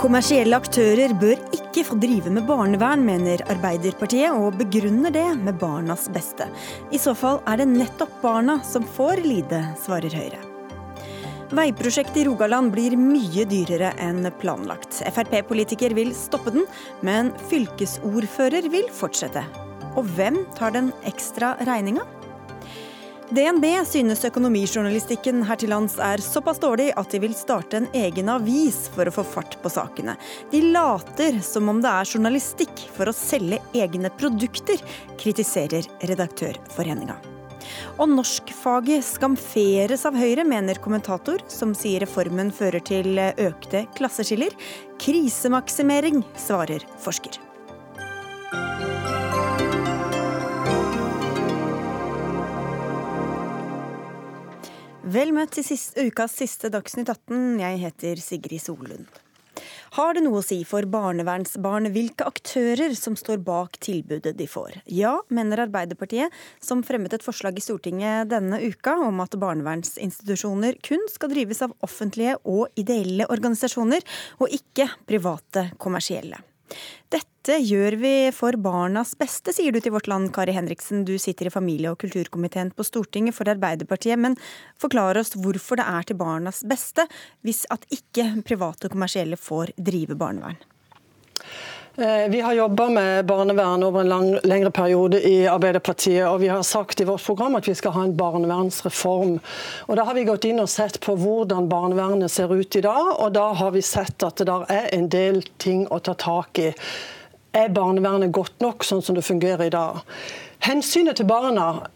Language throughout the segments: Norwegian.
Kommersielle aktører bør ikke få drive med barnevern, mener Arbeiderpartiet, og begrunner det med barnas beste. I så fall er det nettopp barna som får lide, svarer Høyre. Veiprosjektet i Rogaland blir mye dyrere enn planlagt. Frp-politiker vil stoppe den, men fylkesordfører vil fortsette. Og hvem tar den ekstra regninga? DNB synes økonomijournalistikken her til lands er såpass dårlig at de vil starte en egen avis for å få fart på sakene. De later som om det er journalistikk for å selge egne produkter, kritiserer Redaktørforeninga. Og norskfaget skamferes av Høyre, mener kommentator, som sier reformen fører til økte klasseskiller. Krisemaksimering, svarer forsker. Vel møtt til siste, ukas siste Dagsnytt 18. Jeg heter Sigrid Solund. Har det noe å si for barnevernsbarn hvilke aktører som står bak tilbudet de får? Ja, mener Arbeiderpartiet, som fremmet et forslag i Stortinget denne uka om at barnevernsinstitusjoner kun skal drives av offentlige og ideelle organisasjoner, og ikke private kommersielle. Dette gjør vi for barnas beste, sier du til Vårt Land, Kari Henriksen. Du sitter i familie- og kulturkomiteen på Stortinget for Arbeiderpartiet. Men forklar oss hvorfor det er til barnas beste hvis at ikke private og kommersielle får drive barnevern. Eh, vi har jobba med barnevern over en lang, lengre periode i Arbeiderpartiet. og Vi har sagt i vårt program at vi skal ha en barnevernsreform. Og Da har vi gått inn og sett på hvordan barnevernet ser ut i dag. og Da har vi sett at det der er en del ting å ta tak i. Er barnevernet godt nok sånn som det fungerer i dag? Hensynet til barna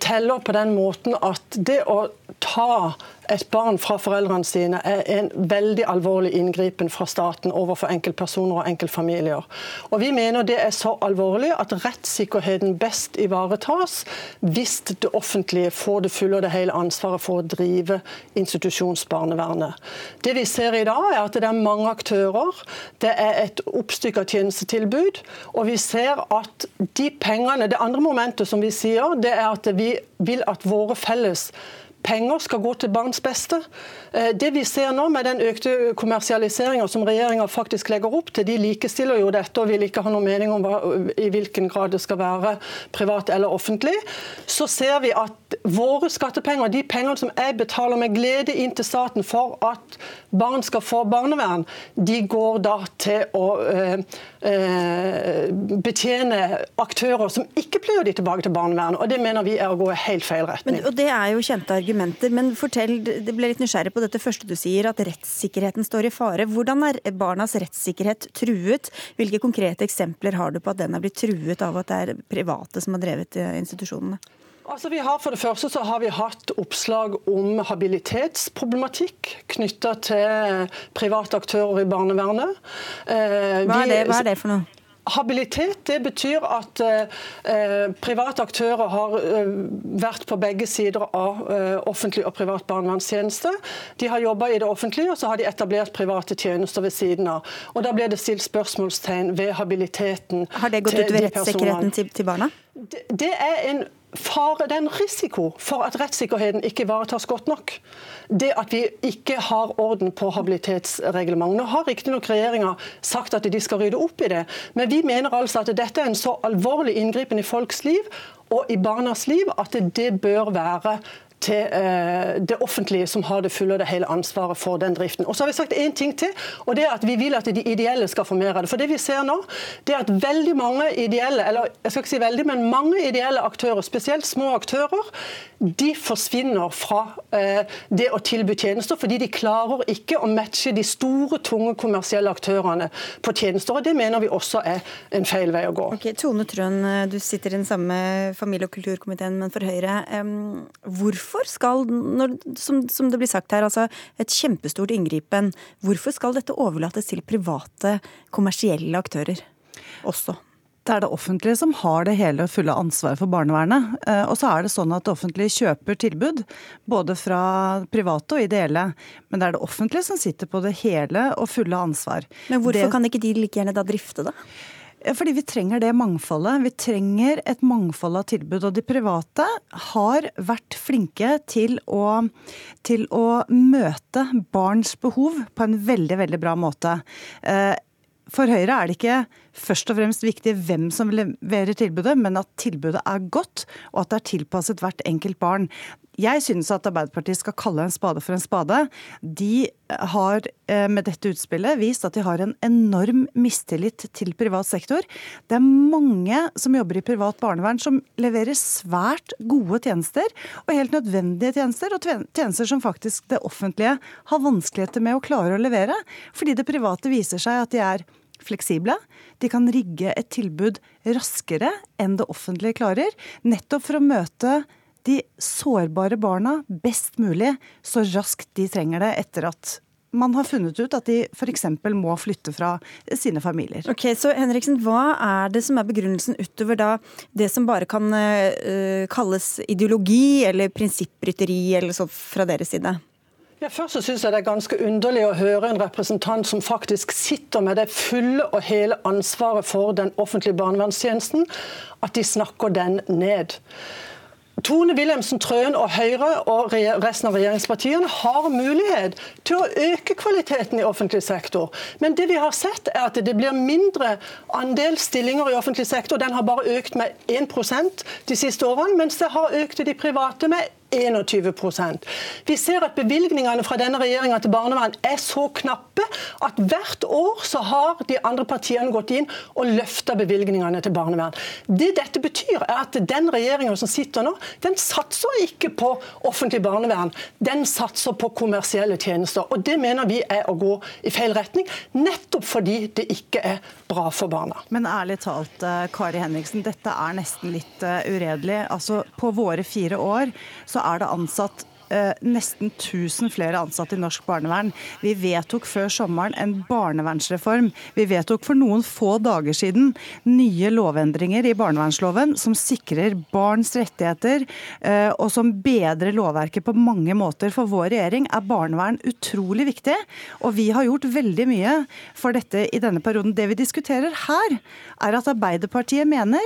teller på den måten at det å ta et barn fra foreldrene sine er en veldig alvorlig inngripen fra staten overfor enkeltpersoner og enkeltfamilier. Og Vi mener det er så alvorlig at rettssikkerheten best ivaretas hvis det offentlige får det fulle og det hele ansvaret for å drive institusjonsbarnevernet. Det vi ser i dag, er at det er mange aktører, det er et oppstykka tjenestetilbud, og vi ser at de pengene Det andre momentet som vi sier, det er at vi vil at våre felles penger skal gå til barns beste. Eh, det vi ser nå med den økte kommersialiseringa som regjeringa faktisk legger opp til, de likestiller jo dette og vil ikke ha noen mening om hva, i hvilken grad det skal være privat eller offentlig. Så ser vi at våre skattepenger, de pengene som jeg betaler med glede inn til staten for at barn skal få barnevern, de går da til å øh, øh, betjene aktører som ikke pleier de tilbake til barnevernet. Og det mener vi er å gå i helt feil retning. Men, og Det er jo kjente argumenter, men fortell, det ble litt nysgjerrig på dette første du sier, at rettssikkerheten står i fare. Hvordan er barnas rettssikkerhet truet? Hvilke konkrete eksempler har du på at den er blitt truet av at det er private som har drevet eh, institusjonene? Altså vi har, for det første så har vi hatt oppslag om habilitetsproblematikk knytta til private aktører i barnevernet. Eh, hva, er det, hva er det for noe? Habilitet det betyr at eh, private aktører har eh, vært på begge sider av eh, offentlig og privat barnevernstjeneste. De har jobba i det offentlige, og så har de etablert private tjenester ved siden av. Og Da blir det stilt spørsmålstegn ved habiliteten. Har det gått ut ved rettssikkerheten til, til barna? Det, er en fare, det er en risiko for at rettssikkerheten ikke ivaretas godt nok. Det at vi ikke har orden på habilitetsreglementet. Nå har riktignok regjeringa sagt at de skal rydde opp i det, men vi mener altså at dette er en så alvorlig inngripen i folks liv og i barnas liv at det bør være til eh, det offentlige, som har det fulle og det hele ansvaret for den driften. Og så har vi sagt én ting til, og det er at vi vil at de ideelle skal få mer av det. For det vi ser nå, det er at veldig mange ideelle, eller jeg skal ikke si veldig, men mange ideelle aktører, spesielt små aktører, de forsvinner fra eh, det å tilby tjenester, fordi de klarer ikke å matche de store, tunge kommersielle aktørene på tjenester. og Det mener vi også er en feil vei å gå. Okay, Tone Trøen, eh, du sitter i den samme familie- og kulturkomiteen, men for Høyre. Hvorfor hvorfor skal, når, som, som, det blir sagt her, altså et kjempestort inngripen, hvorfor skal dette overlates til private, kommersielle aktører også? Det er det offentlige som har det hele og fulle ansvaret for barnevernet. Eh, og så er det sånn at det offentlige kjøper tilbud, både fra private og ideelle. Men det er det offentlige som sitter på det hele og fulle ansvar. Men hvorfor det... kan ikke de like gjerne da drifte det? Fordi vi trenger det mangfoldet. Vi trenger et mangfold av tilbud. Og de private har vært flinke til å, til å møte barns behov på en veldig, veldig bra måte. Eh, for Høyre er det ikke først og fremst viktig hvem som leverer tilbudet, men at tilbudet er godt, og at det er tilpasset hvert enkelt barn. Jeg synes at Arbeiderpartiet skal kalle en spade for en spade. De har eh, med dette utspillet vist at de har en enorm mistillit til privat sektor. Det er mange som jobber i privat barnevern som leverer svært gode tjenester, og helt nødvendige tjenester, og tjenester som faktisk det offentlige har vanskeligheter med å klare å levere, fordi det private viser seg at de er fleksible. De kan rigge et tilbud raskere enn det offentlige klarer, nettopp for å møte de sårbare barna best mulig så raskt de trenger det etter at man har funnet ut at de f.eks. må flytte fra sine familier. Ok, så Henriksen, Hva er det som er begrunnelsen utover da det som bare kan uh, kalles ideologi eller prinsipprytteri eller så fra deres side? Ja, først så synes jeg Det er ganske underlig å høre en representant som faktisk sitter med det fulle og hele ansvaret for den offentlige barnevernstjenesten, at de snakker den ned. Tone Wilhelmsen Trøen og Høyre og resten av regjeringspartiene har mulighet til å øke kvaliteten i offentlig sektor. Men det vi har sett er at det blir mindre andel stillinger i offentlig sektor. Den har bare økt med 1% de siste årene, mens det har økt i de private med 21% Vi ser at bevilgningene fra denne regjeringa til barnevern er så knappe at hvert år så har de andre partiene gått inn og løfta bevilgningene til barnevern. Det dette betyr, er at den regjeringa som sitter nå, den satser ikke på offentlig barnevern. Den satser på kommersielle tjenester. Og det mener vi er å gå i feil retning, nettopp fordi det ikke er bra for barna. Men ærlig talt, eh, Kari Henriksen, dette er nesten litt eh, uredelig. Altså, På våre fire år så er det ansatt nesten 1000 flere ansatte i norsk barnevern. Vi vedtok før sommeren en barnevernsreform. Vi vedtok for noen få dager siden nye lovendringer i barnevernsloven som sikrer barns rettigheter, eh, og som bedrer lovverket på mange måter. For vår regjering er barnevern utrolig viktig, og vi har gjort veldig mye for dette i denne perioden. Det vi diskuterer her, er at Arbeiderpartiet mener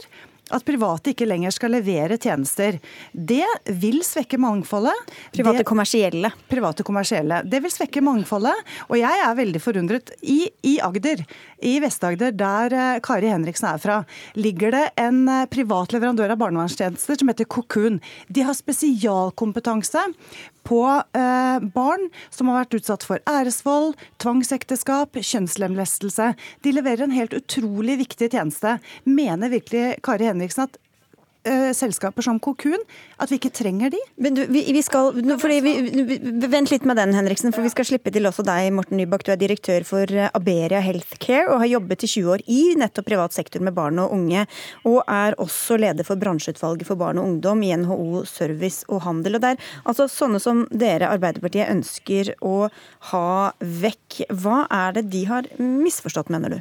at private ikke lenger skal levere tjenester. Det vil svekke mangfoldet. Private kommersielle. Private kommersielle. Det vil svekke mangfoldet. Og jeg er veldig forundret. I, i Agder, i Vest-Agder, der eh, Kari Henriksen er fra, ligger det en eh, privat leverandør av barnevernstjenester som heter Cocoon. De har spesialkompetanse på eh, barn som har vært utsatt for æresvold, tvangsekteskap, kjønnslemlestelse. De leverer en helt utrolig viktig tjeneste. Mener virkelig Kari Henriksen at uh, selskaper som Kokun, at vi ikke trenger de? Du, vi, vi skal, vi, vent litt med den, Henriksen, for vi skal slippe til også deg, Morten Nybakk. Du er direktør for eh, Aberia Healthcare og har jobbet i 20 år i nettopp privat sektor med barn og unge. Og er også leder for bransjeutvalget for barn og ungdom i NHO Service og Handel. Og det altså sånne som dere, Arbeiderpartiet, ønsker å ha vekk. Hva er det de har misforstått, mener du?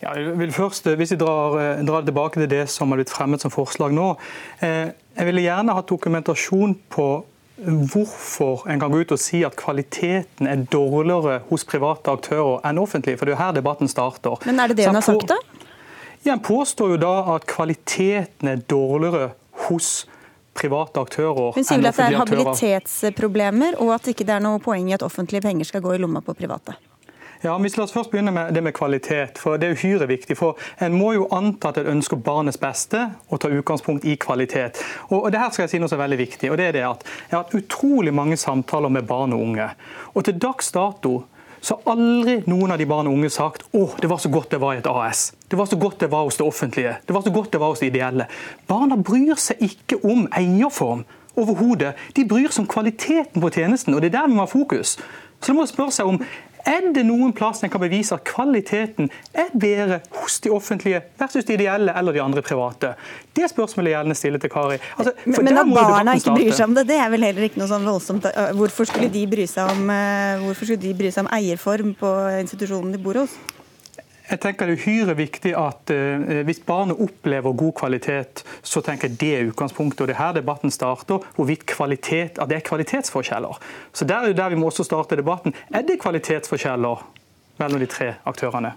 Ja, jeg vil først, eh, Hvis vi drar, eh, drar, tilbake til det som har blitt fremmet som forslag nå. Eh, jeg ville gjerne hatt dokumentasjon på hvorfor en kan gå ut og si at kvaliteten er dårligere hos private aktører enn offentlige. For det er jo her debatten starter. Men er det det hun har sagt, da? Ja, En påstår jo da at kvaliteten er dårligere hos private aktører Hun sier vel at det er habilitetsproblemer, og at ikke det er noe poeng i at offentlige penger skal gå i lomma på private? Ja, men La oss først begynne med det med kvalitet. for Det er uhyre viktig. for En må jo anta at en ønsker barnets beste og ta utgangspunkt i kvalitet. Og, og det her skal jeg si noe som er veldig viktig. og det er det at Jeg har hatt utrolig mange samtaler med barn og unge. Og til dags dato så har aldri noen av de barn og unge sagt å, det var så godt det var i et AS. Det var så godt det var hos det offentlige. Det var så godt det var hos det ideelle. Barna bryr seg ikke om eierform overhodet. De bryr seg om kvaliteten på tjenesten, og det er der vi må ha fokus. Så det må spørre seg om er det noen plass en kan bevise at kvaliteten er bedre hos de offentlige versus de ideelle eller de andre private? Det spørsmålet jeg gjerne stiller til Kari. Altså, men at barna ikke bryr seg om det, det er vel heller ikke noe sånn voldsomt. Hvorfor skulle de bry seg om, eh, hvorfor skulle de bry seg om eierform på institusjonen de bor hos? Jeg tenker Det er uhyre viktig at eh, hvis barnet opplever god kvalitet, så tenker jeg det er utgangspunktet. og Det er her debatten starter, hvorvidt kvalitet, at det er kvalitetsforskjeller. Så Der er jo der vi må også starte debatten. Er det kvalitetsforskjeller mellom de tre aktørene?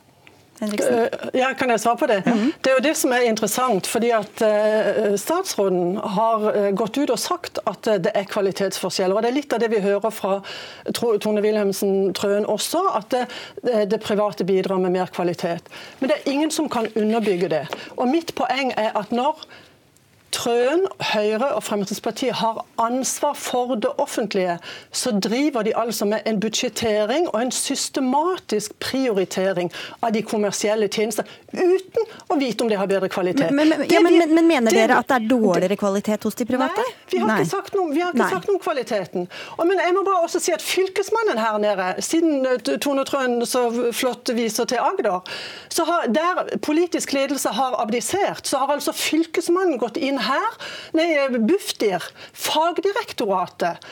Eh, ja, kan jeg svare på det? Mm -hmm. Det er jo det som er interessant. fordi at uh, Statsråden har uh, gått ut og sagt at det er kvalitetsforskjeller. og Det er litt av det vi hører fra Tone Wilhelmsen Trøen også, at det, det, private bidrar med mer kvalitet. Men det er ingen som kan underbygge det. Og Mitt poeng er at når Trøen, Høyre og Fremskrittspartiet har ansvar for det offentlige, så driver de altså med en budsjettering og en systematisk prioritering av de kommersielle tjenestene, uten å vite om de har bedre kvalitet. Men, men, ja, men, men mener dere at det er dårligere kvalitet hos de private? Nei, vi har ikke sagt noe, har ikke sagt noe om kvaliteten. Og, men jeg må bare også si at Fylkesmannen her nede, siden eh, Tone Trøen så flott viser til Agder, så har, der politisk ledelse har abdisert, så har altså Fylkesmannen gått inn her, nei, Bufdir, fagdirektoratet,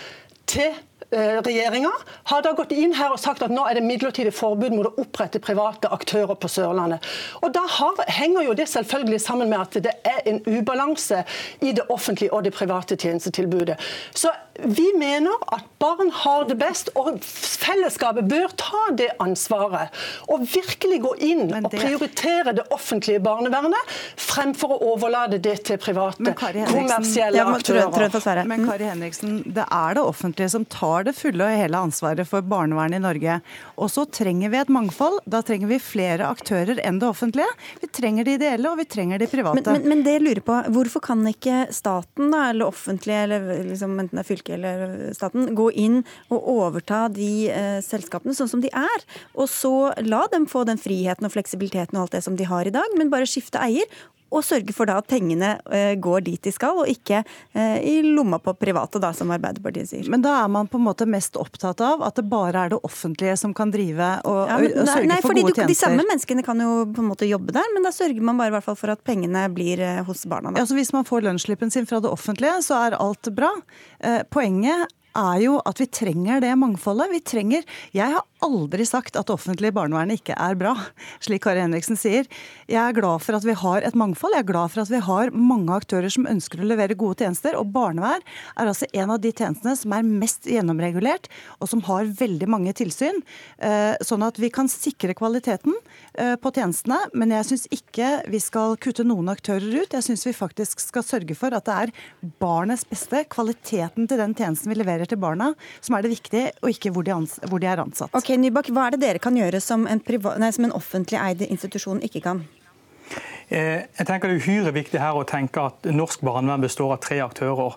til regjeringa har da gått inn her og sagt at nå er det midlertidig forbud mot å opprette private aktører på Sørlandet. Og Da har, henger jo det selvfølgelig sammen med at det er en ubalanse i det offentlige og det private tjenestetilbudet. Så vi mener at barn har det best, og fellesskapet bør ta det ansvaret. Og virkelig gå inn det... og prioritere det offentlige barnevernet, fremfor å overlate det til private, kommersielle aktører. Men Kari Henriksen, det er det offentlige som tar det fulle og hele ansvaret for barnevernet i Norge. Og så trenger vi et mangfold. Da trenger vi flere aktører enn det offentlige. Vi trenger de ideelle, og vi trenger de private. Men, men, men det jeg lurer på, hvorfor kan ikke staten, da, eller offentlige, eller liksom, enten det er fylke eller staten, gå inn og overta de eh, selskapene sånn som de er. Og så la dem få den friheten og fleksibiliteten og alt det som de har i dag, men bare skifte eier og sørge for da at pengene eh, går dit de skal, og ikke eh, i lomma på private, da, som Arbeiderpartiet sier. Men da er man på en måte mest opptatt av at det bare er det offentlige som kan drive og, ja, men, og sørge nei, for gode tjenester? De samme menneskene kan jo på en måte jobbe der, men da sørger man bare i hvert fall for at pengene blir eh, hos barna. Da. Ja, så Hvis man får lønnsslippen sin fra det offentlige, så er alt bra. Poenget er jo at vi trenger det mangfoldet. Vi trenger Jeg har aldri sagt at det offentlige barnevernet ikke er bra, slik Kari Henriksen sier. Jeg er glad for at vi har et mangfold. Jeg er glad for at vi har mange aktører som ønsker å levere gode tjenester. Og barnevern er altså en av de tjenestene som er mest gjennomregulert, og som har veldig mange tilsyn. Eh, sånn at vi kan sikre kvaliteten eh, på tjenestene. Men jeg syns ikke vi skal kutte noen aktører ut. Jeg syns vi faktisk skal sørge for at det er barnets beste, kvaliteten til den tjenesten vi leverer til barna, som er det viktige, og ikke hvor de, hvor de er ansatt. Ok, Nybakk, hva er det dere kan gjøre som en, nei, som en offentlig eid institusjon ikke kan? Eh, jeg tenker Det er uhyre viktig her å tenke at norsk barnevern består av tre aktører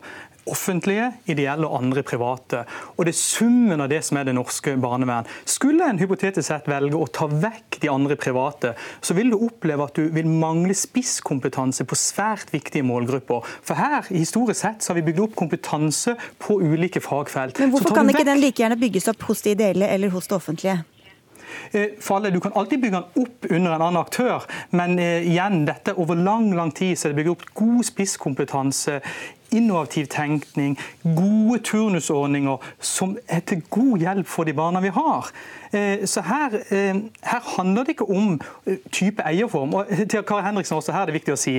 offentlige, ideelle og andre private. Og Det er summen av det som er det norske barnevern. Skulle en hypotetisk sett velge å ta vekk de andre private, så vil du oppleve at du vil mangle spisskompetanse på svært viktige målgrupper. For her, historisk sett, så har vi bygd opp kompetanse på ulike fagfelt. Men Hvorfor kan ikke den like gjerne bygges opp hos de ideelle eller hos det offentlige? For Falle, du kan alltid bygge den opp under en annen aktør, men eh, igjen, dette over lang lang tid så er det bygd opp god spisskompetanse innovativ tenkning, gode turnusordninger som er til god hjelp for de barna vi har. Eh, så her, eh, her handler det ikke om eh, type eierform. Og til Kari Henriksen også, her er det viktig å si,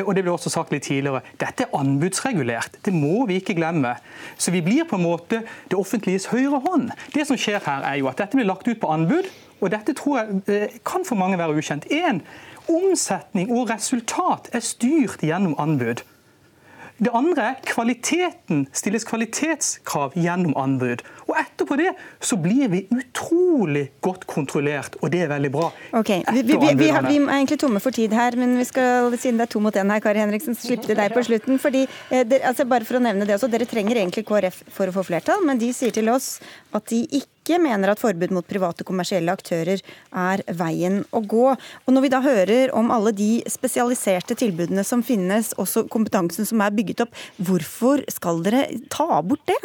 og det ble også sagt litt tidligere, dette er anbudsregulert. Det må vi ikke glemme. Så vi blir på en måte det offentliges høyre hånd. Det som skjer her, er jo at dette blir lagt ut på anbud. Og dette tror jeg kan for mange være ukjent. En, omsetning og resultat er styrt gjennom anbud. Det andre er kvaliteten. Stilles kvalitetskrav gjennom anbud. Og etterpå det så blir vi utrolig godt kontrollert, og det er veldig bra. Ok, vi, vi, vi, vi, er egentlig tomme for tid her, men vi skal, siden det er to mot én her, Kari Henriksen, slippe deg på slutten. fordi, eh, altså Bare for å nevne det også, Dere trenger egentlig KrF for å få flertall, men de sier til oss at de ikke ikke mener at forbud mot private kommersielle aktører er veien å gå. Og Når vi da hører om alle de spesialiserte tilbudene som finnes, også kompetansen som er bygget opp, hvorfor skal dere ta bort det?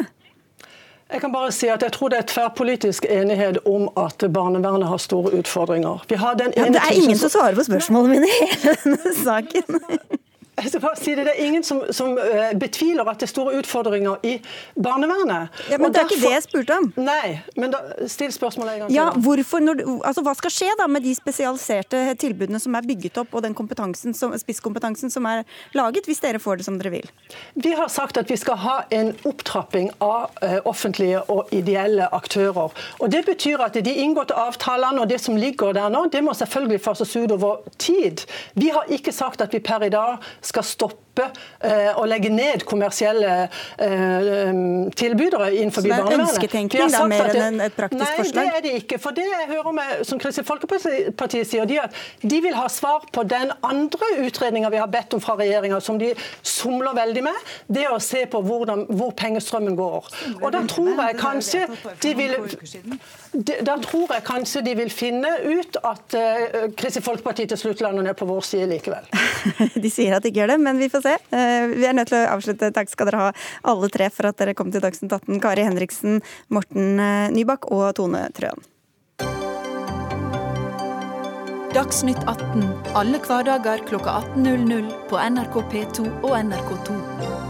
Jeg kan bare si at jeg tror det er tverrpolitisk enighet om at barnevernet har store utfordringer. ja, det er ingen som svarer på spørsmålene mine i hele denne saken. Jeg skal bare si det, det er ingen som, som uh, betviler at det er store utfordringer i barnevernet. Ja, men og Det er derfor... ikke det jeg spurte om. Nei, men da, still spørsmålet en gang til. ja. Hvorfor, når, altså, hva skal skje da med de spesialiserte tilbudene som er bygget opp, og den som, spisskompetansen som er laget, hvis dere får det som dere vil? Vi har sagt at vi skal ha en opptrapping av uh, offentlige og ideelle aktører. Og Det betyr at de inngåtte avtalene og det som ligger der nå, det må selvfølgelig fases ut over tid. Vi har ikke sagt at vi per i dag skal stoppe eh, og legge ned kommersielle eh, tilbydere innenfor barnevernet. Så det er ønsketenkning da, mer enn et praktisk nei, forslag? Nei, det er det ikke. For det jeg hører med, som Kristelig Folkeparti sier, de, at de vil ha svar på den andre utredninga vi har bedt om fra regjeringa, som de somler veldig med. Det å se på hvordan, hvor pengestrømmen går. Og da tror jeg kanskje de vil da tror jeg kanskje de vil finne ut at uh, Kristelig Folkeparti til slutt lander ned på vår side likevel. De sier at de ikke gjør det, men vi får se. Eh, vi er nødt til å avslutte. Takk skal dere ha alle tre for at dere kom til Dagsnytt 18. Kari Henriksen, Morten eh, Nybakk og Tone Trøen. Dagsnytt 18 alle hverdager kl 18.00 på NRK P2 og NRK2.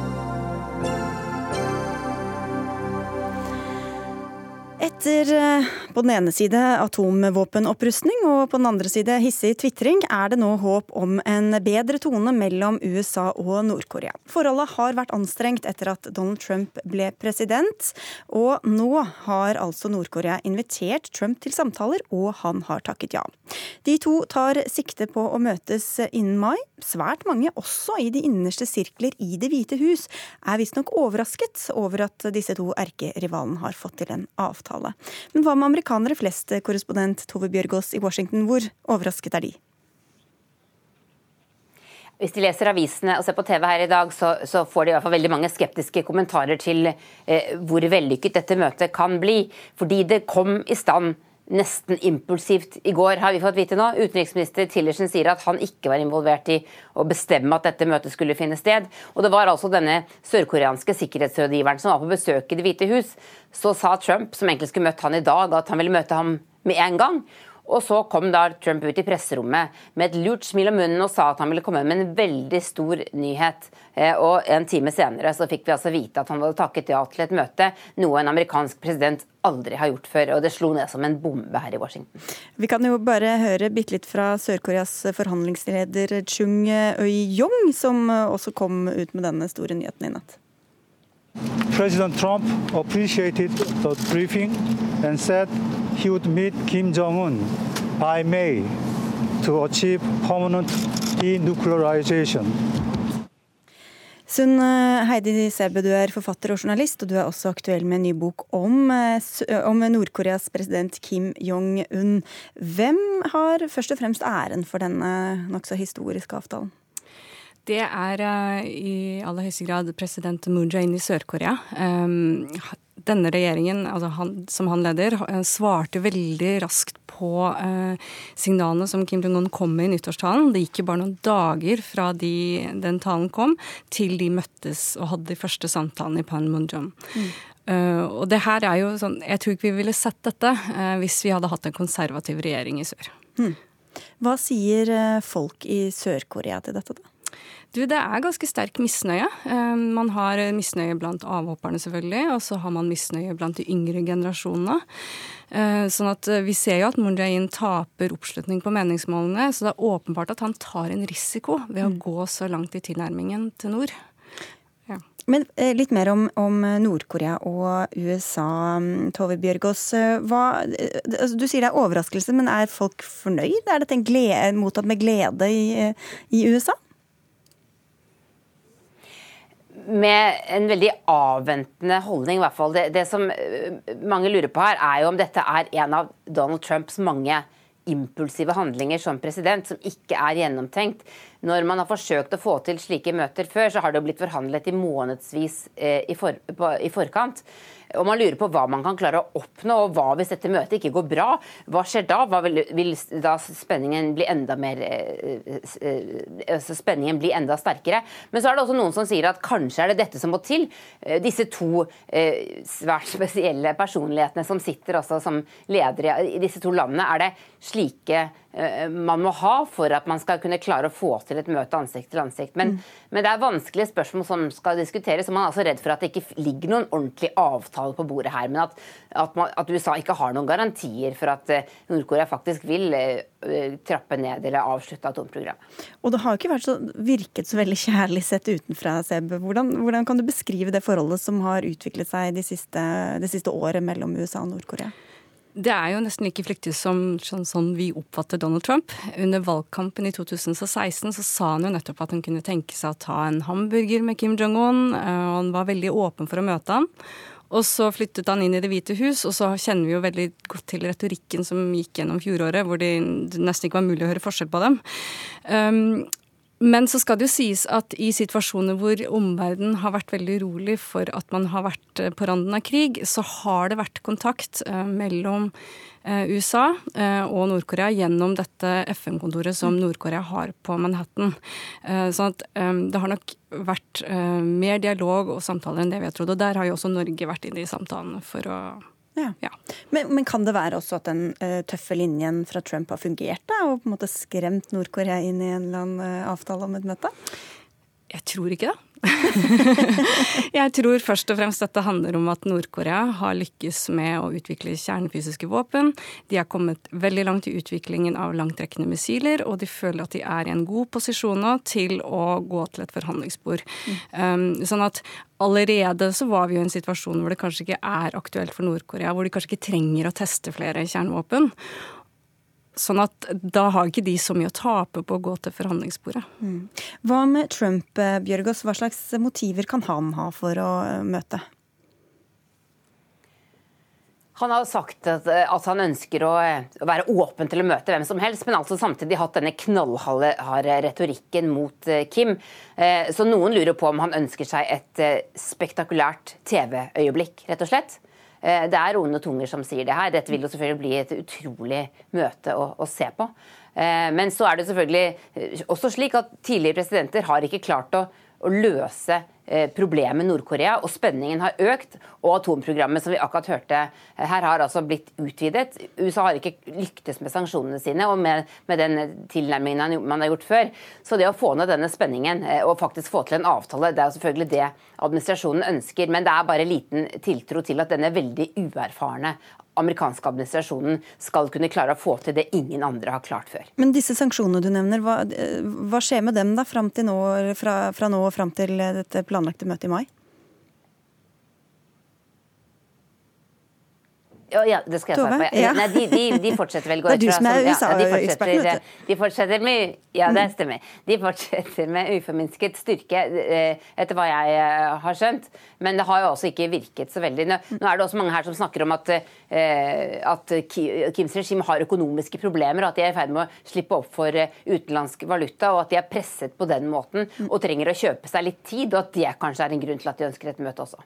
Etter eh, på den ene side atomvåpenopprustning og på den andre side hissig tvitring, er det nå håp om en bedre tone mellom USA og Nord-Korea. Forholdet har vært anstrengt etter at Donald Trump ble president, og nå har altså Nord-Korea invitert Trump til samtaler, og han har takket ja. De to tar sikte på å møtes innen mai. Svært mange, også i de innerste sirkler i Det hvite hus, er visstnok overrasket over at disse to erkerivalene har fått til en avtale samtale. Men hva med amerikanere flest, korrespondent Tove Bjørgaas i Washington, hvor overrasket er de? Hvis de leser avisene og ser på TV her i dag, så, så får de i hvert fall veldig mange skeptiske kommentarer til eh, hvor vellykket dette møtet kan bli. Fordi det kom i stand nesten impulsivt i går, har vi fått vite nå. Utenriksminister Tillerson sier at han ikke var involvert i å bestemme at dette møtet skulle finne sted. Og det var altså denne sørkoreanske sikkerhetsrådgiveren som var på besøk i Det hvite hus. Så sa Trump, som egentlig skulle møtt han i dag, at han ville møte ham med en gang. Og så kom da Trump ut i presserommet med et lurt smil om munnen og sa at han ville komme med en veldig stor nyhet. Eh, og en time senere så fikk vi altså vite at han hadde takket ja til et møte, noe en amerikansk president aldri har gjort før. Og det slo ned som en bombe her i Washington. Vi kan jo bare høre bitte litt fra Sør-Koreas forhandlingsleder Chung Øy-Yong, som også kom ut med denne store nyheten i natt. President Trump appreciated the briefing and said he would meet Kim Jong-un by May to achieve permanent denuclearization. Sunn eh, Heidi Sebe, du er forfatter og journalist, og du er også aktuell med en ny bok om, eh, om Nord-Koreas president Kim Jong-un. Hvem har først og fremst æren for denne nokså historiske avtalen? Det er uh, i aller høyeste grad president Moon Jae-in i Sør-Korea. Um, denne regjeringen, altså han, som han leder, uh, svarte veldig raskt på signalene som Kim Jong-un kom med i nyttårstalen. Det gikk jo bare noen dager fra de, den talen kom, til de møttes og hadde de første samtalene i Panmunjom. Mm. Uh, og det her er jo sånn, Jeg tror ikke vi ville sett dette uh, hvis vi hadde hatt en konservativ regjering i sør. Mm. Hva sier folk i Sør-Korea til dette, da? Du, det er ganske sterk misnøye. Eh, man har misnøye blant avhopperne, selvfølgelig, og så har man misnøye blant de yngre generasjonene. Eh, sånn at eh, Vi ser jo at Moon Jae-in taper oppslutning på meningsmålene, så det er åpenbart at han tar en risiko ved å mm. gå så langt i tilnærmingen til nord. Ja. Men litt mer om, om Nord-Korea og USA, mm, Tove Bjørgaas. Altså, du sier det er overraskelse, men er folk fornøyd? Er dette en glede, mottatt med glede i, i USA? Med en veldig avventende holdning, i hvert fall. Det, det, som eh, mange lurer på her, er jo om dette er en av Donald Trumps mange impulsive handlinger som president som ikke er gjennomtenkt. Når man har forsøkt å få til slike møter før, så har det jo blitt forhandlet i månedsvis eh, i, for, på, i forkant. Og man lurer på hva man kan klare å oppnå, og hva hvis dette møtet ikke går bra? Hva skjer da? Hva vil, vil, da spenningen bli enda mer eh, eh, altså Spenningen bli enda sterkere? Men så er det også noen som sier at kanskje er det dette som må til. Eh, disse to svært spesielle personlighetene som sitter også som ledere i disse to landene. Er det slike man må ha for at man skal kunne klare å få til et møte ansikt til ansikt. Men, mm. men det er vanskelige spørsmål som skal diskuteres, og man er altså redd for at det ikke ligger noen ordentlig avtale på bordet her. Men at, at, man, at USA ikke har noen garantier for at uh, Nord-Korea faktisk vil uh, trappe ned eller avslutte atomprogrammet. Og det har jo ikke vært så, virket så veldig kjærlig sett utenfra, Seb. Hvordan, hvordan, kan du beskrive det forholdet som har utviklet seg de siste, de siste året mellom USA og Nord-Korea? Det er jo nesten like flyktig som sånn, sånn, vi oppfatter Donald Trump. Under valgkampen i 2016 så sa han jo nettopp at han kunne tenke seg å ta en hamburger med Kim Jong-un, eh, og han var veldig åpen for å møte han. Og så flyttet han inn i Det hvite hus, og så kjenner vi jo veldig godt til retorikken som gikk gjennom fjoråret, hvor det nesten ikke var mulig å høre forskjell på dem. Um, men så skal det jo sies at i situasjoner hvor omverdenen har vært veldig urolig for at man har vært eh, på randen av krig, så har det vært kontakt eh, mellom eh, USA og Nord-Korea gjennom dette FN-kontoret som Nord-Korea har på Manhattan. Sånn at det har nok vært mer dialog og samtaler enn det vi har trodd. Og der har jo også Norge vært inne i samtalene for å ja. Ja. Men, men, kan det være også at den uh, tøffe linjen fra Trump har fungert, da, og på en måte skremt Nord-Korea inn i en eller annen uh, avtale om et møte? Jeg tror ikke det. jeg tror først og fremst dette handler om at Nord-Korea har lykkes med å utvikle kjernefysiske våpen. De har kommet veldig langt i utviklingen av langtrekkende missiler, og de føler at de er i en god posisjon nå til å gå til et forhandlingsbord. Mm. Um, sånn at allerede så var vi jo i en situasjon hvor det kanskje ikke er aktuelt for Nord-Korea, hvor de kanskje ikke trenger å teste flere kjernevåpen. Sånn at da har ikke de så mye å tape på å gå til forhandlingsbordet. Mm. Hva med Trump, eh, Bjørgås? Hva slags motiver kan han ha for å eh, møte? Han har sagt at, eh, at han ønsker å, å, være åpen til å møte hvem som helst, men altså samtidig hatt denne knallharde retorikken mot Kim. Så noen lurer på om han ønsker seg et spektakulært TV-øyeblikk, rett og slett. Eh, det er onde tunger som sier det her. Dette vil jo selvfølgelig bli et utrolig møte å, å se på. Eh, men så er det selvfølgelig eh, også slik at tidligere presidenter har ikke klart å, å løse Eh, problemet Nord-Korea, og spenningen har økt. Og atomprogrammet som vi akkurat hørte her, har altså blitt utvidet. USA har ikke lyktes med sanksjonene sine og med, med den tilnærmingen man har gjort før. Så det å få ned denne spenningen eh, og faktisk få til en avtale, det er jo selvfølgelig det administrasjonen ønsker. Men det er bare liten tiltro til at denne veldig uerfarne amerikanske administrasjonen skal kunne klare å få til det ingen andre har klart før. Men disse sanksjonene du nevner, hva, hva skjer med dem da fra nå og fram til dette planlagte møtet i mai? Ja, det skal jeg svare på. Ja. Nei, de, de, de, fortsetter vel, går Det er du som er USA-ekspert. de fortsetter med Ja, det stemmer. De fortsetter med uforminsket styrke, eh, etter hva jeg eh, har skjønt. Men det har jo også ikke virket så veldig. Nå er det også mange her som snakker om at, eh, at Kims regime har økonomiske problemer, og at de er i ferd med å slippe opp for utenlandsk valuta, og at de er presset på den måten og trenger å kjøpe seg litt tid, og at det kanskje er en grunn til at de ønsker et møte også.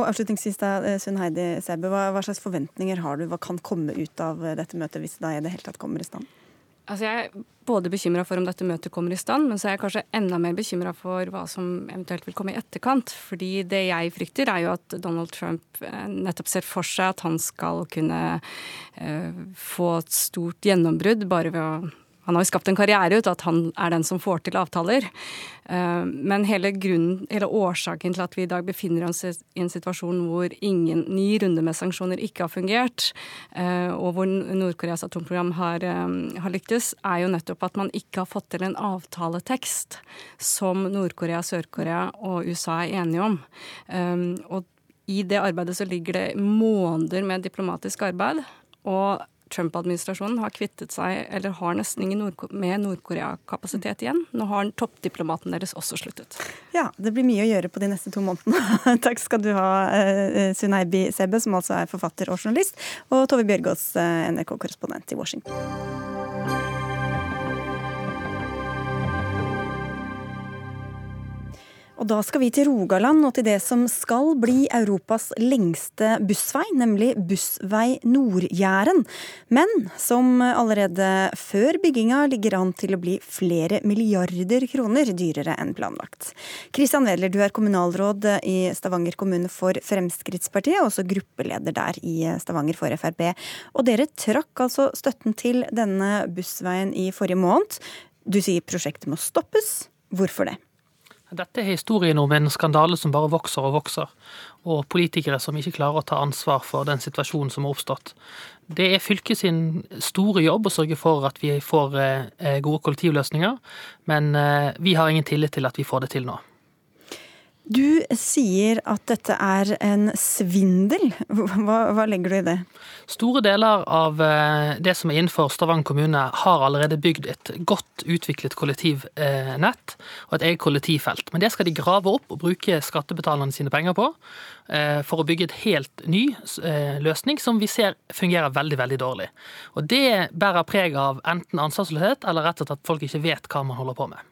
Og avslutningsvis da, Sunn Heidi Sebe, hva, hva slags forventninger har du? Hva kan komme ut av dette møtet, hvis det i det hele tatt kommer i stand? Altså jeg er både bekymra for om dette møtet kommer i stand, men så er jeg kanskje enda mer bekymra for hva som eventuelt vil komme i etterkant. Fordi det jeg frykter, er jo at Donald Trump eh, nettopp ser for seg at han skal kunne få et stort gjennombrudd bare ved å han har jo skapt en karriere ut av at han er den som får til avtaler. Eh, men hele, grunnen, hele årsaken til at vi i dag befinner oss i en situasjon hvor ingen ny runde med sanksjoner ikke har fungert, eh, og hvor Nord-Koreas atomprogram har, eh, har lyktes, er jo nettopp at man ikke har fått til en avtaletekst som Nord-Korea, Sør-Korea og USA er enige om. Og i det arbeidet så ligger det måneder med diplomatisk arbeid. Og Trump-administrasjonen har kvittet seg, eller har nesten ingen Nord med Nord-Korea-kapasitet igjen. Nå har toppdiplomaten deres også sluttet. Ja, det blir mye å gjøre på de neste to månedene. Takk skal du ha, uh, Suneibi Sebe, som altså er forfatter og journalist, og Tove Bjørgaas, uh, NRK-korrespondent i Washington. Og da skal vi til Rogaland og til det som skal bli Europas lengste bussvei, nemlig Bussvei Nord-Jæren. Men som allerede før bygginga ligger an til å bli flere milliarder kroner dyrere enn planlagt. Kristian Wedler, du er kommunalråd i Stavanger kommune for Fremskrittspartiet, og også gruppeleder der i Stavanger for Frp. Og dere trakk altså støtten til denne bussveien i forrige måned. Du sier prosjektet må stoppes. Hvorfor det? Dette er historien om en skandale som bare vokser og vokser, og politikere som ikke klarer å ta ansvar for den situasjonen som har oppstått. Det er fylket sin store jobb å sørge for at vi får eh, gode kollektivløsninger, men eh, vi har ingen tillit til at vi får det til nå. Du sier at dette er en svindel. Hva, hva, legger du i det? Store deler av eh, det som er innenfor Stavanger kommune, har allerede bygd et godt utviklet kollektivnett og et eget kollektivfelt. Men det skal de grave opp og bruke skattebetalerne sine penger på eh, for å bygge et helt ny eh, løsning som vi ser fungerer veldig, veldig dårlig. Og det bærer preg av enten ansvarsløshet eller rett og slett at folk ikke vet hva man holder på med.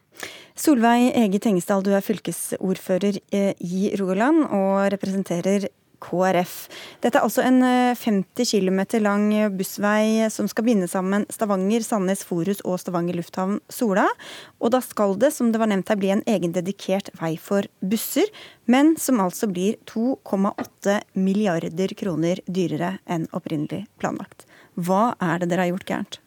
Solveig Ege Tengesdal, du er fylkesordfører eh, i Rogaland og representerer KrF. Dette er altså en 50 eh, km lang bussvei som skal binde sammen Stavanger, Sandnes, Forus og Stavanger lufthavn Sola. Og da skal det, som det var nevnt her, bli en egen dedikert vei for busser, men som altså blir 2,8 milliarder kroner dyrere enn opprinnelig planlagt. Hva er det dere har gjort gærent?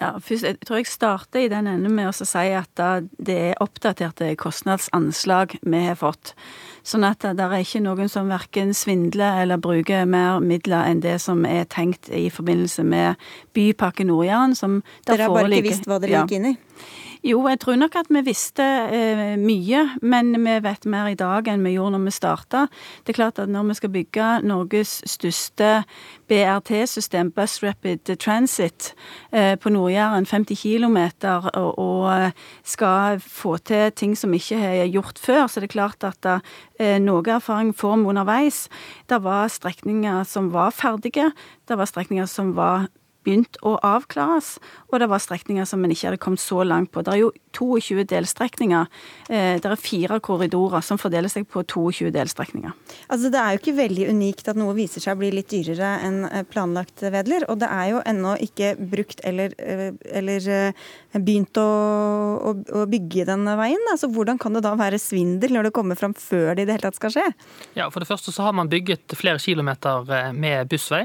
Ja, først, Jeg tror jeg starter i den enden med å si at det er oppdaterte kostnadsanslag vi har fått. Sånn at det er ikke noen som verken svindler eller bruker mer midler enn det som er tenkt i forbindelse med Bypakke Nord-Jæren. Dere har bare ikke visst hva dere gikk inn i? Jo, jeg tror nok at vi visste eh, mye, men vi vet mer i dag enn vi gjorde når vi starta. Det er klart at når vi skal bygge Norges største BRT-system, Bus Rapid Transit, eh, på Nord-Jæren, 50 km, og, og, skal få til ting som ikke er gjort før, så det er klart at eh, noe erfaring får vi underveis. Det var strekninger som var ferdige, det var strekninger som var begynt å avklares, og det var strekninger som en ikke hadde kommet så langt på. Det er jo 22 delstrekninger. Eh, det er fire korridorer som fordeler seg på 22 delstrekninger. Altså Det er jo ikke veldig unikt at noe viser seg å bli litt dyrere enn eh, planlagt, Vedler. Og det er jo ennå ikke brukt eller, eh, eller begynt å, å, å, bygge den veien. Altså Hvordan kan det da være svindel når det kommer fram før det i det hele tatt skal skje? Ja, For det første så har man bygget flere kilometer med bussvei.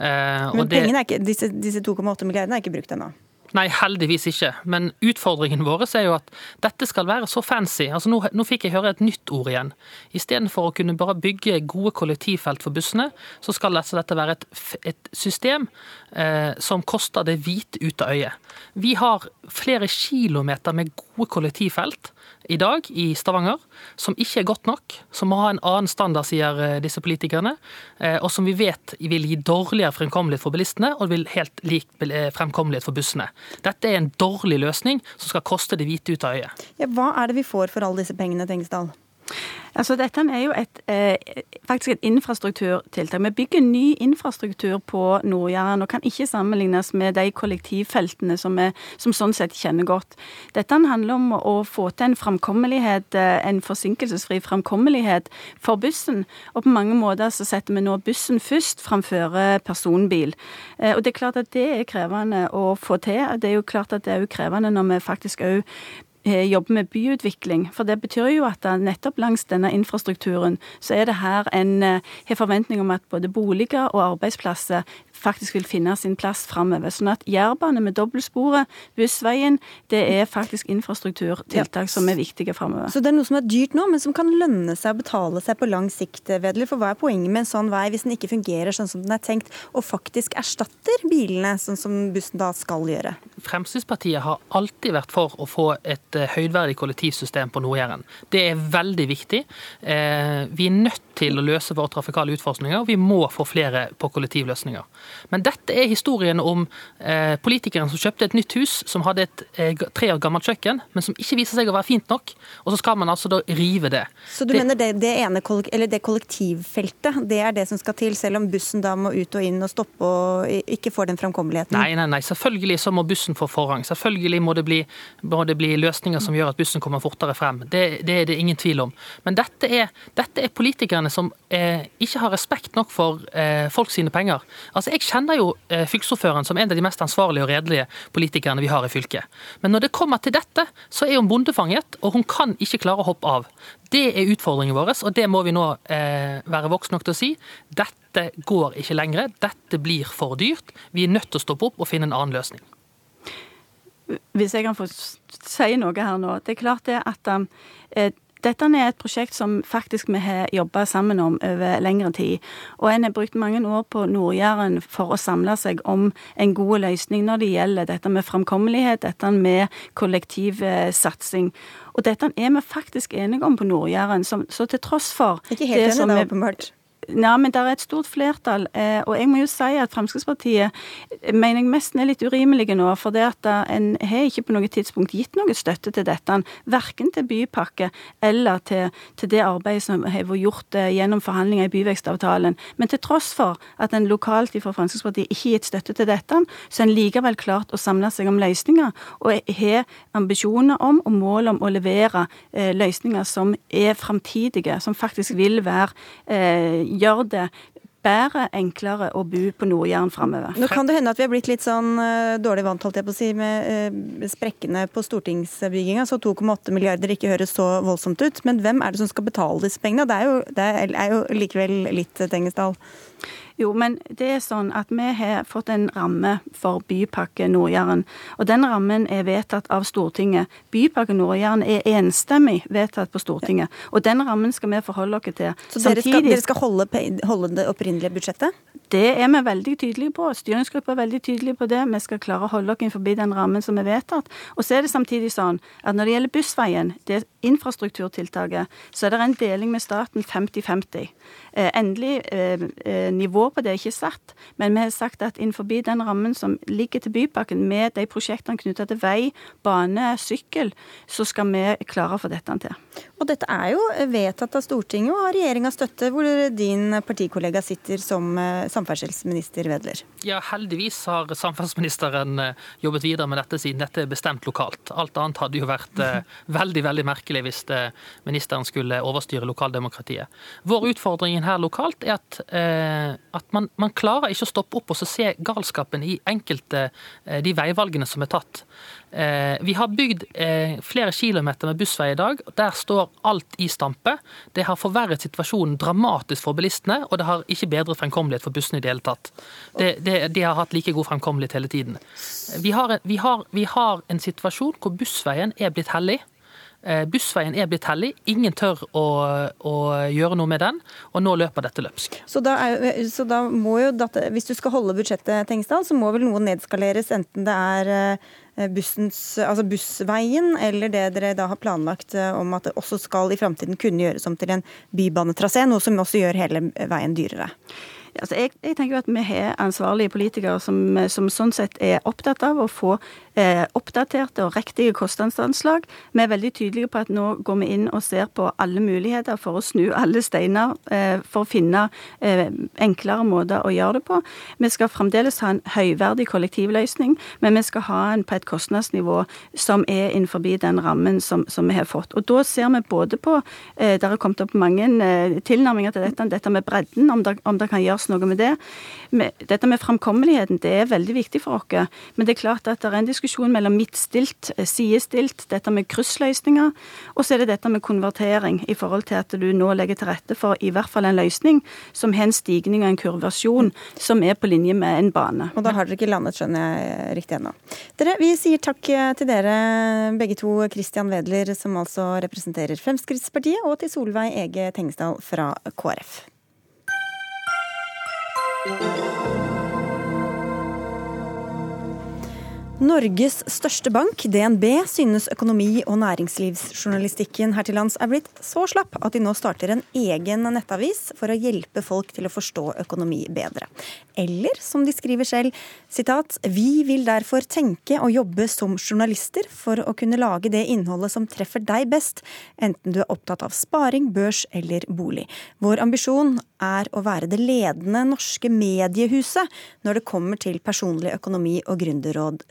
Men pengene er ikke, disse, disse 2,8 milliardene er ikke brukt ennå? Nei, heldigvis ikke. Men utfordringen vår er jo at dette skal være så fancy. Altså Nå, nå fikk jeg høre et nytt ord igjen. Istedenfor å kunne bare bygge gode kollektivfelt for bussene, så skal altså dette være et, et system eh, som koster det hvite ut av øyet. Vi har flere kilometer med gode kollektivfelt i dag i Stavanger, som ikke er godt nok, som må ha en annen standard, sier eh, disse politikerne, eh, og som vi vet vil gi dårligere fremkommelighet for bilistene, og vil helt lik eh, fremkommelighet for bussene. Dette er en dårlig løsning som skal koste det hvite ut av øyet. Ja, hva er det vi får for alle disse pengene, Tengesdal? Altså, dette er jo et, eh, faktisk et infrastrukturtiltak. Vi bygger ny infrastruktur på Nord-Jæren og kan ikke sammenlignes med de kollektivfeltene som vi som sånn sett kjenner godt. Dette handler om å få til en framkommelighet, eh, en forsinkelsesfri framkommelighet for bussen. Og på mange måter så setter vi nå bussen først framfor personbil. Eh, og det er klart at det er krevende å få til. Det er jo klart at det er jo krevende når vi faktisk òg jobber med byutvikling. For det betyr jo at nettopp langs denne infrastrukturen så er det her en eh, har forventning om at både boliger og arbeidsplasser faktisk vil finne sin plass framover. Sånn at jærbane med dobbeltsporet, bussveien, det er faktisk infrastrukturtiltak ja. som er viktige framover. Så det er noe som er dyrt nå, men som kan lønne seg å betale seg på lang sikt, Vedler. For hva er poenget med en sånn vei hvis den ikke fungerer sånn som den er tenkt, og faktisk erstatter bilene, sånn som bussen da skal gjøre? Fremskrittspartiet har alltid vært for å få et høydverdig kollektivsystem på Nord-Jæren. Det er veldig viktig. Eh, vi er nødt til å løse våre trafikale utfordringer. Vi må få flere på kollektivløsninger. Men dette er historien om eh, politikeren som kjøpte et nytt hus som hadde et eh, tre år gammelt kjøkken, men som ikke viser seg å være fint nok. Og så skal man altså da rive det. Så du det, mener det, det, ene, det kollektivfeltet, det er det som skal til, selv om bussen da må ut og inn og stoppe og ikke får den framkommeligheten? Nei, nei, nei. Selvfølgelig så må bussen få forrang. Selvfølgelig må det bli, må det bli løsninger som gjør at bussen kommer fortere frem. Det, det er det ingen tvil om. Men dette er, dette er politikerne som eh, ikke har respekt nok for eh, folk sine penger. Altså, Jeg kjenner jo eh, fylkesordføreren som en av de mest ansvarlige og redelige politikerne vi har i fylket. Men når det kommer til dette, så er hun bondefanget, og hun kan ikke klare å hoppe av. Det er utfordringen vår, og det må vi nå eh, være voksne nok til å si. Dette går ikke lenger. Dette blir for dyrt. Vi er nødt til å stoppe opp og finne en annen løsning. Hvis jeg kan få si noe her nå. Det er klart det at um, dette er et prosjekt som faktisk vi har jobba sammen om over lengre tid. Og en har brukt mange år på Nord-Jæren for å samle seg om en god løsning når det gjelder dette med framkommelighet, dette med kollektivsatsing. Og dette er vi faktisk enige om på Nord-Jæren. Så til tross for Ikke helt enig, da, åpenbart. Ja, men det er et stort flertall. Eh, og jeg må jo si at Fremskrittspartiet mener jeg nesten er litt urimelige nå. For det at eh, en har ikke på noe tidspunkt gitt noe støtte til dette. Verken til bypakke eller til, til det arbeidet som har vært gjort eh, gjennom forhandlinger i byvekstavtalen. Men til tross for at en lokalt fra Fremskrittspartiet ikke har gitt støtte til dette, så er en likevel klart å samle seg om løsninger. Og har ambisjoner om og mål om å levere løsninger som er framtidige, som faktisk vil være gjør det bedre, enklere å bo på Nord-Jæren framover. Nå kan det hende at vi har blitt litt sånn uh, dårlig vant holdt jeg på å si, med uh, sprekkene på stortingsbygginga, så 2,8 milliarder ikke høres så voldsomt ut. Men hvem er det som skal betale disse pengene? Det er jo, det er jo likevel litt Tengesdal. Jo, men det er sånn at vi har fått en ramme for Bypakke Nord-Jæren. Og den rammen er vedtatt av Stortinget. Bypakke Nord-Jæren er enstemmig vedtatt på Stortinget. Og den rammen skal vi forholde oss til. Så dere skal, dere skal holde, holde, det opprinnelige budsjettet? Det er vi veldig tydelige på. Styringsgruppa er veldig tydelig på det. Vi skal klare å holde oss forbi den rammen som er vedtatt. Og så er det samtidig sånn at når det gjelder Bussveien, det infrastrukturtiltaket, så er det en deling med staten 50-50. Eh, endelig eh, eh, nivå på det er ikke satt, men vi har sagt at innenfor den rammen som ligger til Bypakken, med de prosjektene knytta til vei, bane, sykkel, så skal vi klare å få dette til. Og dette er jo vedtatt av Stortinget og har regjeringas støtte, hvor din partikollega sitter som samferdselsminister Vedler. Ja, heldigvis har samferdselsministeren jobbet videre med dette siden dette er bestemt lokalt. Alt annet hadde jo vært veldig, veldig merkelig hvis ministeren skulle overstyre lokaldemokratiet. Vår utfordring her lokalt er at, eh, at man, man, klarer ikke å stoppe opp og se galskapen i enkelte eh, de veivalgene som er tatt. Eh, vi har bygd eh, flere kilometer med bussvei i dag. Der står alt i stampe. Det har forverret situasjonen dramatisk for bilistene, og det har ikke bedret fremkommelighet for bussene i det hele tatt. Det, det, de har hatt like god fremkommelighet hele tiden. Vi har, vi, har, vi har en situasjon hvor bussveien er blitt hellig. Eh, bussveien er blitt hellig, ingen tør å, å, gjøre noe med den, og nå løper dette løpsk. Så da, er, så da må jo, hvis du skal holde budsjettet, Tengsdal, så må vel noe nedskaleres, enten det er eh, bussens, altså bussveien, eller det dere da har planlagt eh, om at det også skal i framtiden kunne gjøres om til en bybanetrasé, noe som også gjør hele veien dyrere. Altså jeg, jeg, tenker jo at Vi har ansvarlige politikere som, som, sånn sett er opptatt av å få eh, oppdaterte og riktige kostnadsanslag. Vi er veldig tydelige på at nå går vi inn og ser på alle muligheter for å snu alle steiner eh, for å finne eh, enklere måter å gjøre det på. Vi skal fremdeles ha en høyverdig kollektivløsning, men vi skal ha den på et kostnadsnivå som er innenfor den rammen som, som, vi har fått. Og Da ser vi både på eh, Det har kommet opp mange eh, tilnærminger til dette, dette med bredden, om det, om det kan gjøres noe med det. Dette med framkommeligheten det er veldig viktig for oss. Men det er klart at det er en diskusjon mellom midtstilt, eh, sidestilt, dette med kryssløsninger. Og så er det dette med konvertering i forhold til at du nå legger til rette for i hvert fall en løsning som har en stigning og en kurvasjon som er på linje med en bane. Og da har dere ikke landet, skjønner jeg riktig ennå. Dere, vi sier takk til dere begge to, Christian Wedler, som altså representerer Fremskrittspartiet, og til Solveig Ege Tengesdal fra KrF. Norges største bank, DNB, synes økonomi- og næringslivsjournalistikken her til lands er blitt så slapp at de nå starter en egen nettavis for å hjelpe folk til å forstå økonomi bedre. Eller som de skriver selv, sitat, vi vil derfor tenke og jobbe som journalister for å kunne lage det innholdet som treffer deg best, enten du er opptatt av sparing, børs eller bolig. Vår ambisjon er å være det ledende norske mediehuset når det kommer til personlig økonomi og gründerråd.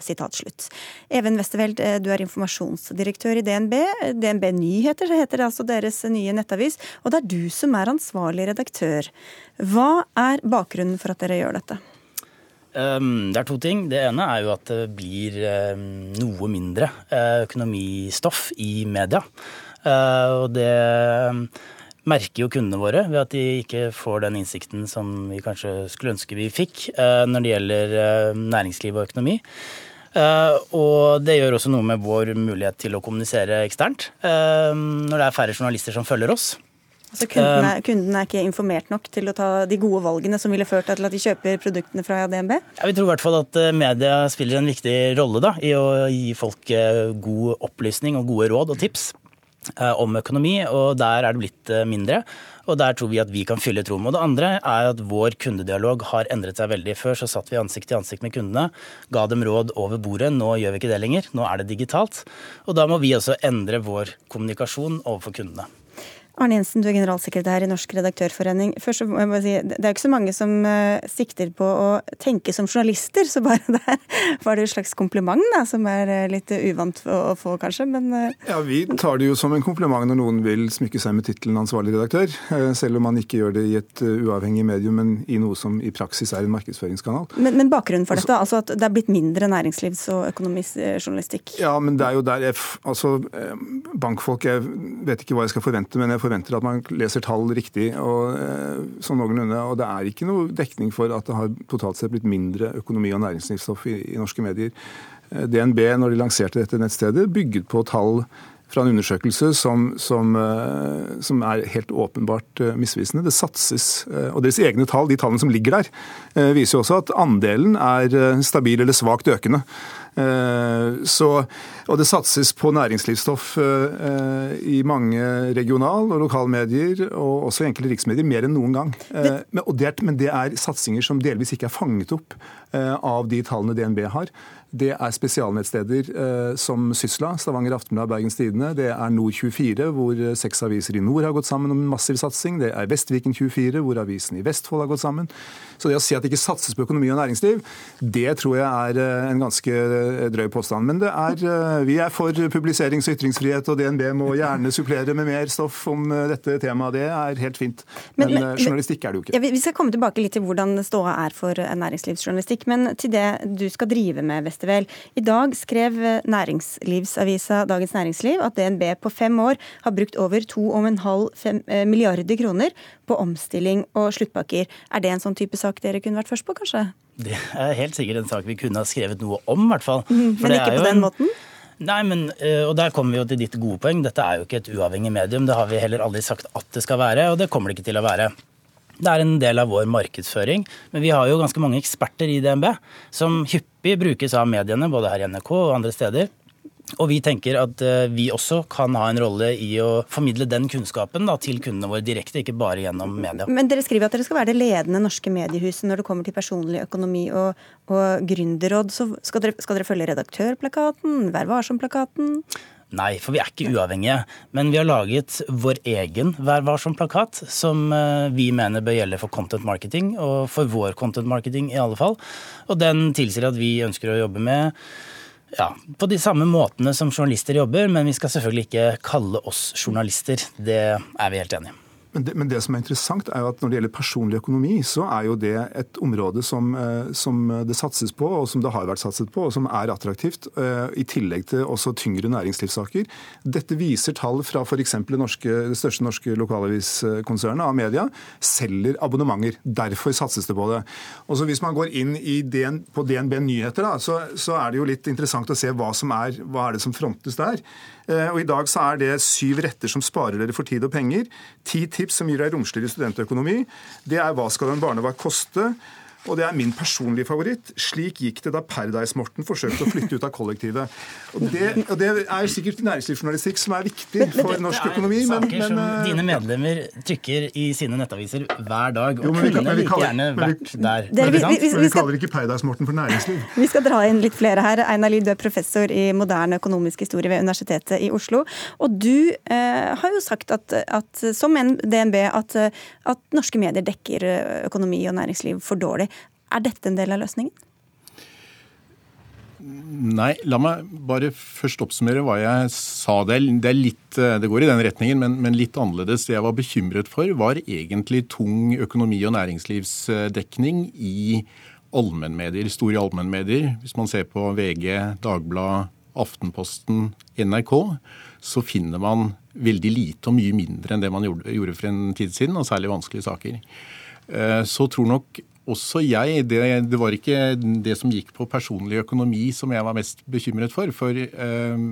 Even Westerveld, eh, du er informasjonsdirektør i DNB. DNB Nyheter heter det altså deres nye nettavis, og det er du som er ansvarlig redaktør. Hva er bakgrunnen for at dere gjør dette? Ehm, det er to ting. Det ene er jo at det blir ehm, noe mindre eh, økonomistoff i media. Eh, og det ehm, merker jo kundene våre ved at de ikke får den innsikten som vi kanskje skulle ønske vi fikk når det gjelder næringsliv og økonomi. Uh, og det gjør også noe med vår mulighet til å kommunisere eksternt. Uh, når det er færre journalister som følger oss. Altså kundene, uh, kunden er ikke informert nok til å ta de gode valgene som ville ført til at de kjøper produktene fra DNB? Ja, vi tror i hvert fall at media spiller en viktig rolle da, i å gi folk god opplysning og gode råd og tips om økonomi, og der er det blitt mindre. Og der tror vi at vi kan fylle et rom. Og det andre er at vår kundedialog har endret seg veldig. Før så satt vi ansikt til ansikt med kundene, ga dem råd over bordet. Nå gjør vi ikke det lenger. Nå er det digitalt. Og da må vi også endre vår kommunikasjon overfor kundene. Arne Jensen, du er generalsekretær i Norsk redaktørforening. Først må jeg bare si, Det er jo ikke så mange som uh, sikter på å tenke som journalister, så bare der var det et slags kompliment, da, som er uh, litt uvant å, få, kanskje. Men uh... Ja, Vi tar det jo som en kompliment når noen vil smykke seg med tittelen ansvarlig redaktør. Selv om man ikke gjør det i et uavhengig medium, men i noe som i praksis er en markedsføringskanal. Men, men bakgrunnen for dette, altså at det er blitt mindre næringslivs- og økonomisk journalistikk? Ja, men det er jo der jeg, altså, Bankfolk, jeg vet ikke hva jeg skal forvente, men jeg forventer at man leser tall riktig. og eh, sånn noenlunde, og Det er ikke noe dekning for at det har totalt sett blitt mindre økonomi- og næringslivsstoff i, i norske medier. Eh, DNB, når de lanserte dette nettstedet, bygget på tall fra en undersøkelse som, som, eh, som, er helt åpenbart misvisende. Det satses, og Deres egne tall, de tallene som ligger der, viser jo også at andelen er stabil eller svakt økende. Eh, så, og det satses på næringslivsstoff eh, i mange regional- og lokalmedier, og også enkelte riksmedier, mer enn noen gang. Eh, men det, men det er satsinger som delvis ikke er fanget opp av de tallene DNB har. Det er spesialnettsteder eh, som Sysla, Stavanger Aftenblad, Bergens Tidende. Det er Nord24, hvor seks aviser i nord har gått sammen om en massiv satsing. Det er Vestviken 24, hvor avisen i Vestfold har gått sammen. Så det å si at det ikke satses på økonomi og næringsliv, det tror jeg er eh, en ganske eh, drøy påstand. Men det er, eh, vi er for publiserings- og ytringsfrihet, og DNB må gjerne supplere med mer stoff om dette temaet. Det er helt fint. Men, men, men journalistikk er det jo ikke. Ja, vi skal komme tilbake litt til hvordan ståa er for næringslivsjournalistikk. Men til det du skal drive med, Vest. I dag skrev næringslivsavisa Dagens Næringsliv at DNB på fem år har brukt over 2,5 eh, milliarder kroner på omstilling og sluttpakker. Er det en sånn type sak dere kunne vært først på, kanskje? Det er helt sikkert en sak vi kunne ha skrevet noe om, i hvert fall. Mm, men ikke på den måten? Nei, men, eh, og Der kommer vi jo til ditt gode poeng. Dette er jo ikke et uavhengig medium. Det har vi heller aldri sagt at det skal være, og det kommer det ikke til å være. Det er en del av vår markedsføring. Men vi har jo ganske mange eksperter i DNB som hyppig brukes av mediene, både her i NRK og andre steder. Og vi tenker at eh, vi også kan ha en rolle i å formidle den kunnskapen da, til kundene våre direkte, ikke bare gjennom media. Men dere skriver at dere skal være det ledende norske mediehuset når det kommer til personlig økonomi og, og gründerråd. Så skal dere, skal dere følge redaktørplakaten, Vær varsom-plakaten? Nei, for vi er ikke uavhengige. Men vi har laget vår egen Vær varsom-plakat, som eh, vi mener bør gjelde for content marketing, og for vår content marketing i alle fall. Og den tilsier at vi ønsker å jobbe med ja, på de samme måtene som journalister jobber, men vi skal selvfølgelig ikke kalle oss journalister. Det er vi helt enige i. Men det, men det, som er interessant, er jo at når det gjelder personlig økonomi, så er jo det et område som, eh, som det satses på, og som det har vært satset på, og som er attraktivt. Eh, I tillegg til også tyngre næringslivssaker. Dette viser tall fra f.eks. Det, det største norske lokalaviskonsernet, av media, selger abonnementer. Derfor satses det på det. Og så Hvis man går inn DN, på DNB Nyheter, da, så, så, er det jo litt interessant å se hva, som er, hva er det som frontes der. Eh, og I dag så er det syv retter som sparer dere for tid og penger. Ti tips som gir deg romsligere studentøkonomi. Det er hva skal en barnevakt koste? Og det er min personlige favoritt. Slik gikk det da Paradise-Morten forsøkte å flytte ut av kollektivet. Og det, og det er sikkert næringslivsjournalistikk som er viktig for norsk økonomi. Er men, som men, dine medlemmer trykker i sine nettaviser hver dag, og Jo, men vi kunne like gjerne men vært der. Dere, vi- vi- vi men vi kaller ikke Paradise-Morten for næringsliv. Vi skal dra inn litt flere her. Einar Lid, du er professor i moderne økonomisk historie ved Universitetet i Oslo. Og du eh, har jo sagt at, at som en DNB at, eh, at norske medier dekker eh, økonomi og næringsliv for dårlig. Er dette en del av løsningen? Nei, la meg bare først oppsummere hva jeg sa. Det, er, litt, det går i den retningen, men, men, litt annerledes. Det jeg var bekymret for, var egentlig tung økonomi- og næringslivsdekning i allmennmedier, store allmennmedier. Hvis man ser på VG, Dagbladet, Aftenposten, NRK, så finner man veldig lite og mye mindre enn det man gjorde, gjorde for en tid siden, og særlig vanskelige saker. Eh, Så tror nok også jeg det, det var ikke det som gikk på personlig økonomi som jeg var mest bekymret for. For eh,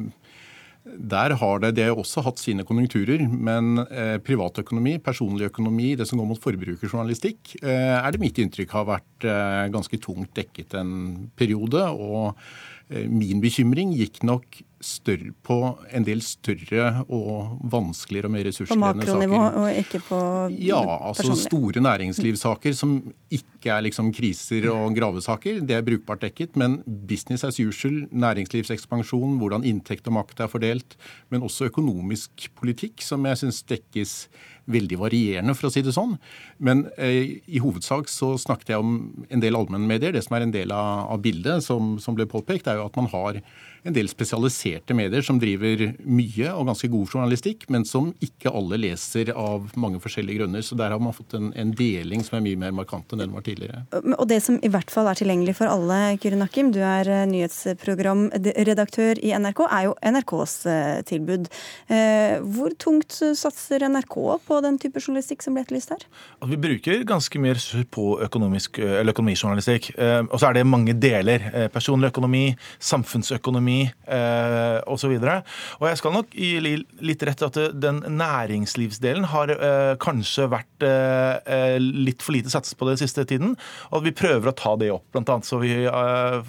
der har det, det har også hatt sine konjunkturer, men eh, privatøkonomi, personlig økonomi, det som går mot forbrukerjournalistikk, eh, er det mitt inntrykk har vært eh, ganske tungt dekket en periode. Og min bekymring gikk nok større, på en del større og vanskeligere og mer På ressurskrevende saker. makronivå og ikke på Ja, altså personlig. store næringslivssaker som ikke er liksom kriser og gravesaker. Det er brukbart dekket. Men business as usual, næringslivsekspansjon, hvordan inntekt og makt er fordelt, men også økonomisk politikk, som jeg syns dekkes veldig varierende, for å si det sånn. Men eh, i hovedsak så snakket jeg om en del allmennmedier. Det som er en del av, av bildet som, som ble påpekt, er jo at man har en del spesialiserte medier som driver mye og ganske god journalistikk, men som ikke alle leser av mange forskjellige grunner. Så der har man fått en, en deling som er mye mer markant enn den var tidligere. Og det som i hvert fall er tilgjengelig for alle, Kyrre Nakim, du er eh, nyhetsprogramredaktør i NRK, er jo NRKs eh, tilbud. Eh, Hvor tungt satser NRK på den type journalistikk som ble etterlyst her? At vi bruker ganske mye ressurser på økonomisk, eller økonomijournalistikk. Eh, Og så er det mange deler. Eh, Personlig økonomi, samfunnsøkonomi eh, osv. Og jeg skal nok gi litt rett at den næringslivsdelen har eh, kanskje vært eh, eh, litt for lite satset på den siste tiden. Og at vi prøver å ta det opp. Blant annet så vi har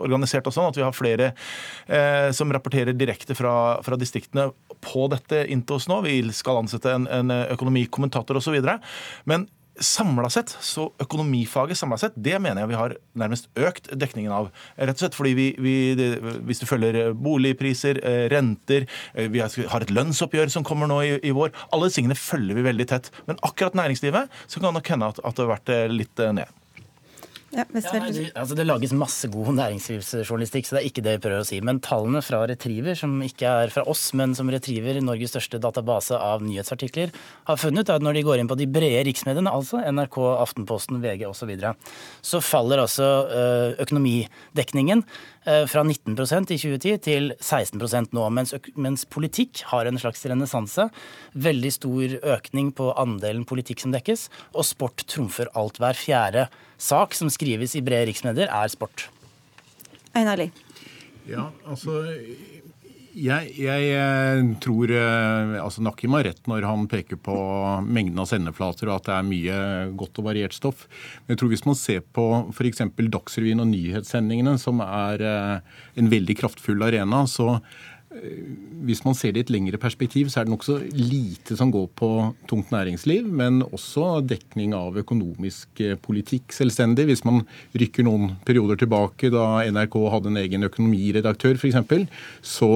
organisert oss sånn at vi har flere eh, som rapporterer direkte fra, fra distriktene på dette inntil oss nå. Vi skal ansette en, en økonomikommentator osv. Men Samla sett, så økonomifaget samla sett, det mener jeg vi har nærmest økt dekningen av. Rett og slett fordi vi, vi det, hvis du følger boligpriser, eh, renter, eh, vi har et lønnsoppgjør som kommer nå i, i vår, alle disse tingene følger vi veldig tett. Men akkurat næringslivet så kan det nok hende at, at det har vært eh, litt eh, ned. Ja, Ja, nei, det, altså det lages masse god næringslivsjournalistikk, så det er ikke det jeg prøver å si. Men tallene fra Retriever, som ikke er fra oss, men som Retriever, Norges største database av nyhetsartikler, har funnet, at når de går inn på de brede riksmediene, altså NRK, Aftenposten, VG osv., så, videre, så faller altså eh, økonomidekningen fra 19% i 2010 til 16 nå, mens, mens politikk har en slags renessanse. Veldig stor økning på andelen politikk som dekkes, og sport trumfer alt. Hver fjerde sak som skrives i brede riksmedier, er sport. Einar Lie. Ja, altså jeg, jeg eh, tror eh, altså Nakim har rett når han peker på mengden av sendeflater og at det er mye godt og variert stoff. Men jeg tror hvis man ser på f.eks. Dagsrevyen og nyhetssendingene, som er eh, en veldig kraftfull arena, så hvis man ser det i et lengre perspektiv, så er det nokså lite som går på tungt næringsliv, men også dekning av økonomisk eh, politikk selvstendig. Hvis man rykker noen perioder tilbake, da NRK hadde en egen økonomiredaktør f.eks., så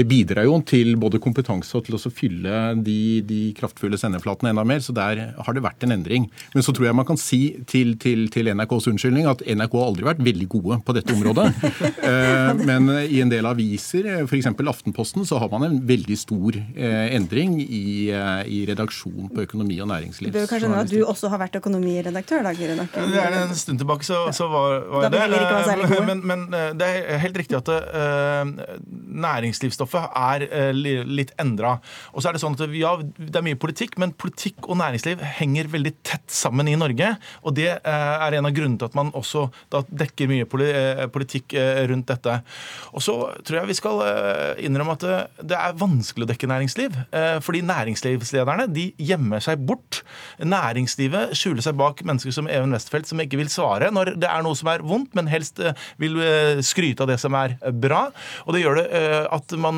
det bidrar jo til både kompetanse og til å fylle de, de kraftfulle sendeflatene enda mer. Så der har det vært en endring. Men så tror jeg man kan si til, til, til NRKs unnskyldning at NRK har aldri vært veldig gode på dette området. Eh, Men i en del aviser, f.eks. Aftenposten, så har man en veldig stor eh, endring i, eh, i redaksjon på økonomi og næringsliv. Du bør kanskje nevne at du også har vært økonomiredaktør, da, Kyrre Det er en stund tilbake, så, så var, var Da jeg det. Men, men det er helt riktig at uh, næringslivsstoffet næringsstoffet er litt endra. Og så er det sånn at ja, det er mye politikk, men politikk og næringsliv henger veldig tett sammen i Norge. Og det er en av grunnene til at man også dekker mye politikk rundt dette. Og så tror jeg vi skal innrømme at det er vanskelig å dekke næringsliv. Fordi næringslivslederne de gjemmer seg bort. Næringslivet skjuler seg bak mennesker som Even Westfeldt, som ikke vil svare når det er noe som er vondt, men helst vil skryte av det som er bra. Og det gjør det at man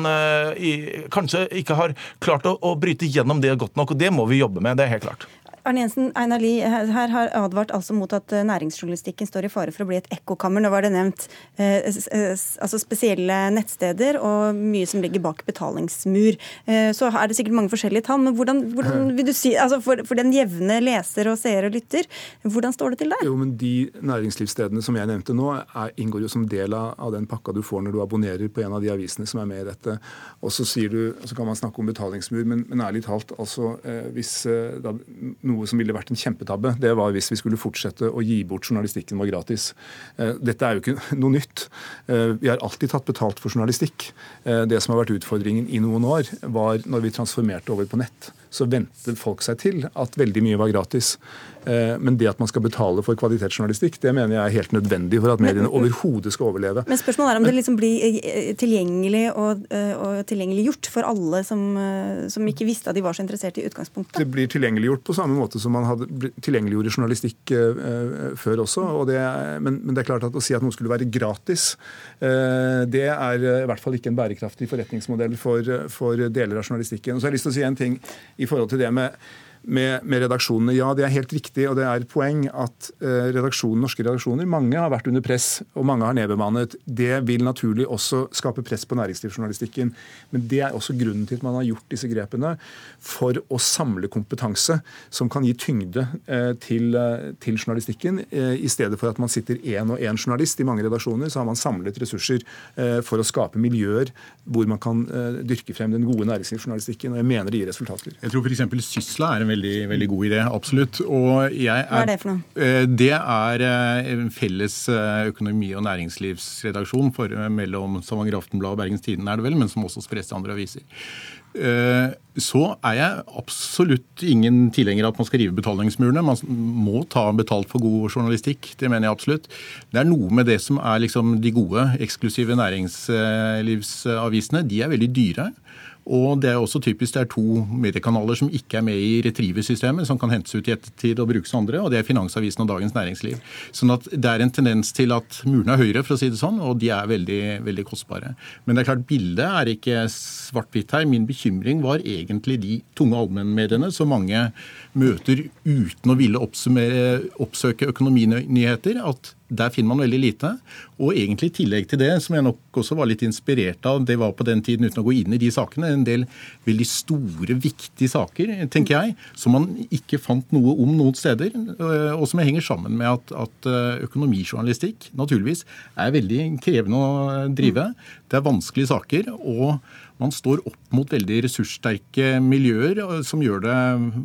kanskje ikke har klart å, å bryte gjennom det godt nok, og det må vi jobbe med. Det er helt klart. Arne Jensen, Einar Lie her har advart altså mot at eh, næringsjournalistikken står i fare for å bli et ekkokammer. Nå var det nevnt eh, altså spesielle nettsteder og mye som ligger bak betalingsmur. Eh, så er det sikkert mange forskjellige tall, men hvordan, hvordan vil du si, altså for, for, den jevne leser og seer og lytter, hvordan står det til der? Jo, men De næringslivsstedene som jeg nevnte nå, er, inngår jo som del av, av, den pakka du får når du abonnerer på en av de avisene som er med i dette. Og så, sier du, så kan man snakke om betalingsmur, men, men ærlig talt, altså, eh, hvis da, da, noe som ville vært en kjempetabbe, det var hvis vi skulle fortsette å gi bort journalistikken vår gratis. Eh, dette er jo ikke noe nytt. Eh, vi har alltid tatt betalt for journalistikk. Eh, det som har vært utfordringen i noen år, var når vi transformerte over på nett. Så ventet folk seg til at veldig mye var gratis. Eh, men det at man skal betale for kvalitetsjournalistikk, det mener jeg er helt nødvendig for at mediene overhodet skal overleve. Men spørsmålet er om det liksom blir eh, tilgjengelig og, eh, og tilgjengeliggjort for alle som, som, ikke visste at de var så interessert i utgangspunktet? Det blir tilgjengeliggjort på samme måte som man hadde tilgjengeliggjorde journalistikk før også. Det, men, men, det er klart at å si at noe skulle være gratis, det er i hvert fall ikke en bærekraftig forretningsmodell for, for deler av journalistikken. Og så har jeg lyst til å si en ting i forhold til det med med, med, redaksjonene. Ja, det er helt riktig, og det er et poeng at eh, redaksjonen, norske redaksjoner mange har vært under press, og mange har nedbemannet. Det vil naturlig også skape press på næringslivsjournalistikken. Men det er også grunnen til at man har gjort disse grepene, for å samle kompetanse som kan gi tyngde eh, til, eh, til, journalistikken. I stedet for at man sitter én og én journalist i mange redaksjoner, så har man samlet ressurser for å skape miljøer hvor man kan dyrke frem den gode næringslivsjournalistikken. Og jeg mener det gir resultater. Jeg tror f.eks. Sysla er en veldig, veldig god idé. Absolutt. Er, Hva er det for noe? Eh, det er eh, en felles eh, økonomi- og næringslivsredaksjon for, mellom Stavanger Aftenblad og Bergens Tidende, er det vel, men som også spres til andre aviser. Så er jeg absolutt ingen tilhenger av at man skal rive betalingsmurene. Man må ta betalt for god journalistikk. Det mener jeg absolutt. Det er noe med det som er liksom de gode, eksklusive næringslivsavisene. De er veldig dyre. Og det er også typisk det er to mediekanaler som ikke er med i Retriever-systemet, som kan hentes ut i ettertid og brukes andre, og det er Finansavisen og Dagens Næringsliv. Sånn at det er en tendens til at murene er høyere, for å si det sånn, og de er veldig, veldig kostbare. Men det er klart, bildet er ikke svart-hvitt her. Min bekymring var egentlig de tunge allmennmediene som mange møter uten å ville oppsøke økonominyheter. at der finner man veldig lite. Og egentlig i tillegg til det, som jeg nok også var litt inspirert av, det var på den tiden, uten å gå inn i de sakene, en del veldig store, viktige saker, tenker jeg, som man ikke fant noe om noen steder. Øh, og som henger sammen med at, at øh, økonomijournalistikk naturligvis er veldig krevende å drive. Det er vanskelige saker. og man står opp mot veldig ressurssterke miljøer som gjør det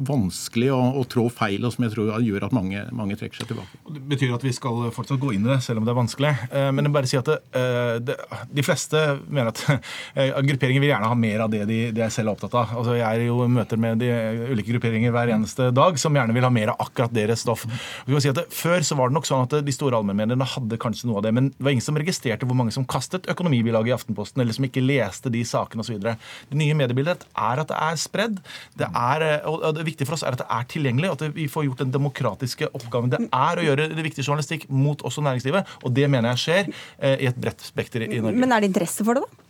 vanskelig å, å trå feil, og som jeg tror gjør at mange, mange, trekker seg tilbake. Det betyr at vi skal fortsatt gå inn i det, selv om det er vanskelig. Eh, men jeg bare si at det, eh, det, de fleste mener at eh, grupperinger vil gjerne ha mer av det de, de er selv opptatt av. Altså, jeg er jo i møter med de ulike grupperinger hver eneste dag som gjerne vil ha mer av akkurat deres stoff. Si det, før så var det nok sånn at de store allmennmediene hadde kanskje noe av det, men det var ingen som registrerte hvor mange som kastet økonomibilaget i Aftenposten, eller som ikke leste de sakene osv. Det nye mediebildet er at det er spredd. Det er, og det viktige for oss er at det er tilgjengelig, at vi får gjort den demokratiske oppgaven det er å gjøre det viktige journalistikk mot også næringslivet. Og det mener jeg skjer eh, i et bredt spekter i Norge. Men er det interesse for det, da?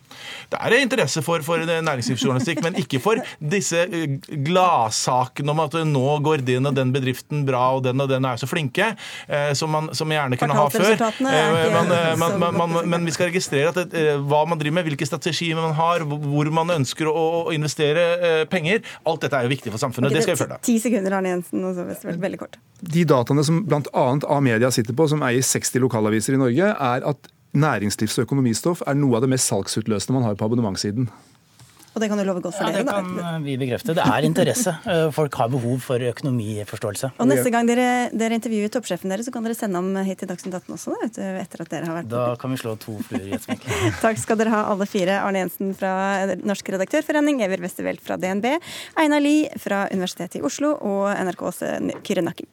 Det er interesse for, for næringslivsjournalistikk, men ikke for disse eh, gladsakene om at nå går den og den bedriften bra, og den og den er så flinke, eh, som man som gjerne kunne ha før. Eh, men, man, man, men, vi skal registrere at det, hva man driver med, hvilke strategier man har, hvor man ønsker å, investere penger. Alt dette er jo viktig for samfunnet. Okay, det skal vi følge. Ti sekunder, Arne Jensen. Og så veldig kort. De dataene som bl.a. A-media sitter på, som eier 60 lokalaviser i Norge, er at næringslivs- og økonomistoff er noe av det mest salgsutløsende man har på abonnementssiden. Og det kan du love godt for ja, dere, da? Det kan vi bekrefte. Det er interesse. Folk har behov for økonomiforståelse. Og neste gang dere, dere intervjuer toppsjefen deres, så kan dere sende ham hit til Dagsnytt 18 også, da, etter at dere har vært Da kan vi slå to fluer i et smekk. Takk skal dere ha alle fire. Arne Jensen fra Norsk redaktørforening, Ever Westervelt fra DNB, Einar Lie fra Universitetet i Oslo og NRKs Kyrre Nakken.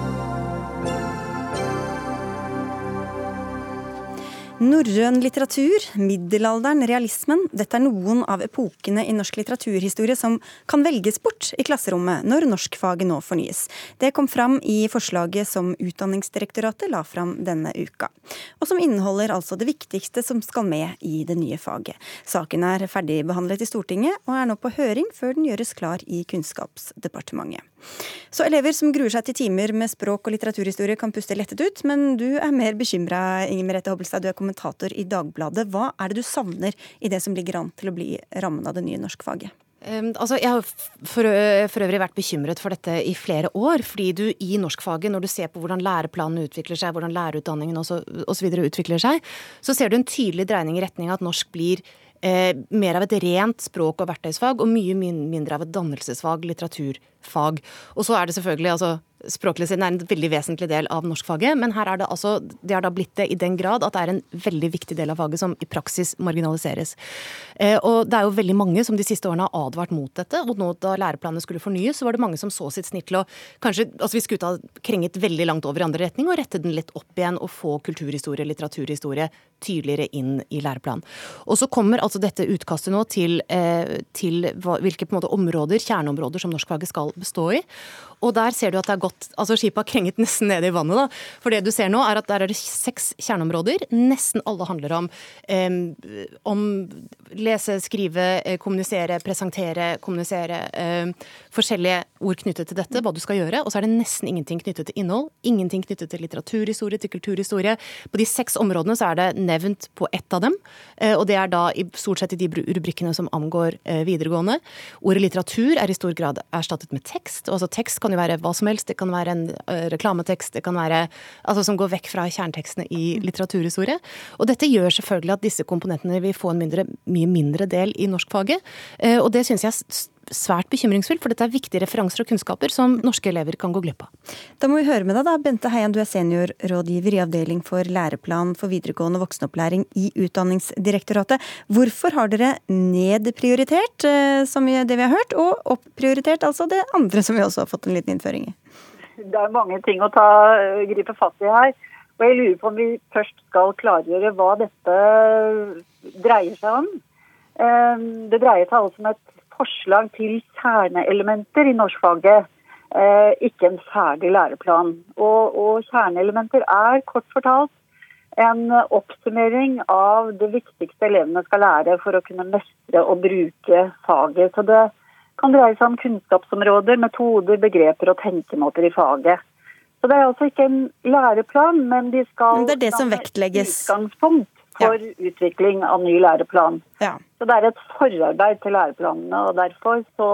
Norrøn litteratur, middelalderen, realismen. Dette er noen av epokene i norsk litteraturhistorie som kan velges bort i klasserommet når norskfaget nå fornyes. Det kom fram i forslaget som Utdanningsdirektoratet la fram denne uka. Og som inneholder altså det viktigste som skal med i det nye faget. Saken er ferdigbehandlet i Stortinget og er nå på høring før den gjøres klar i Kunnskapsdepartementet. Så elever som gruer seg til timer med språk og litteraturhistorie kan puste lettet ut, men du er mer bekymra, Inger Merete Hobbelstad, du er kommentator i Dagbladet. Hva er det du savner i det som ligger an til å bli rammen av det nye norskfaget? Um, altså, jeg har for, for, øvrig vært bekymret for dette i flere år. Fordi du i norskfaget, når du ser på hvordan læreplanene utvikler seg, hvordan lærerutdanningen osv. utvikler seg, så ser du en tydelig dreining i retning av at norsk blir eh, mer av et rent språk- og verktøysfag, og mye mindre av et dannelsesfag, litteraturfag. Og så er det selvfølgelig altså språklig siden er en veldig vesentlig del av norskfaget, men her er det altså, det har da blitt det i den grad at det er en veldig viktig del av faget som i praksis marginaliseres. Eh, og det er jo veldig mange som de siste årene har advart mot dette, og nå da læreplanene skulle fornyes, så var det mange som så sitt snitt til å kanskje, altså vi skulle ha krenget veldig langt over i andre retning og rette den litt opp igjen og få kulturhistorie, litteraturhistorie tydeligere inn i læreplanen. Og så kommer altså dette utkastet nå til, eh, til hvilke måte områder, kjerneområder som norskfaget skal bestå i. Og der ser du at det er gått Altså skipet har krenget nesten ned i vannet, da. For det du ser nå, er at der er det seks kjerneområder. Nesten alle handler om, um, om lese, skrive, eh, kommunisere, presentere, kommunisere. Um, forskjellige ord knyttet til dette, hva du skal gjøre. Og så er det nesten ingenting knyttet til innhold. Ingenting knyttet til litteraturhistorie, til kulturhistorie. På de seks områdene så er det nevnt på ett av dem. Eh, og det er da i, stort sett i de rubrikkene som angår eh, videregående. Ordet litteratur er i stor grad erstattet med tekst. Altså tekst kan jo være hva som helst. Det kan være en uh, reklametekst, det kan være altså som går vekk fra kjernetekstene i litteraturhistorie. Og dette gjør selvfølgelig at disse komponentene vil få en mindre, mye mindre del i norskfaget. Og det syns jeg svært bekymringsfullt, for dette er viktige referanser og kunnskaper som norske elever kan gå glipp av. Da må vi høre med deg, da. Bente Heian, du er seniorrådgiver i avdeling for læreplan for videregående voksenopplæring i Utdanningsdirektoratet. Hvorfor har dere nedprioritert som det vi har hørt, og opprioritert altså det andre som vi også har fått en liten innføring i? Det er mange ting å ta, gripe fatt i her. Og jeg lurer på om vi først skal klargjøre hva dette dreier seg om. Det dreier seg altså om et forslag til kjerneelementer i norskfaget, eh, ikke en ferdig læreplan. Og, og, kjerneelementer er kort fortalt en oppsummering av det viktigste elevene skal lære for å kunne mestre og bruke faget. Så det kan dreie seg om kunnskapsområder, metoder, begreper og tenkemåter i faget. Så det er altså ikke en læreplan, men de skal Det er det som vektlegges. Utgangspunkt for ja. utvikling av ny læreplan. Ja. Så det er et forarbeid til læreplanene, og derfor så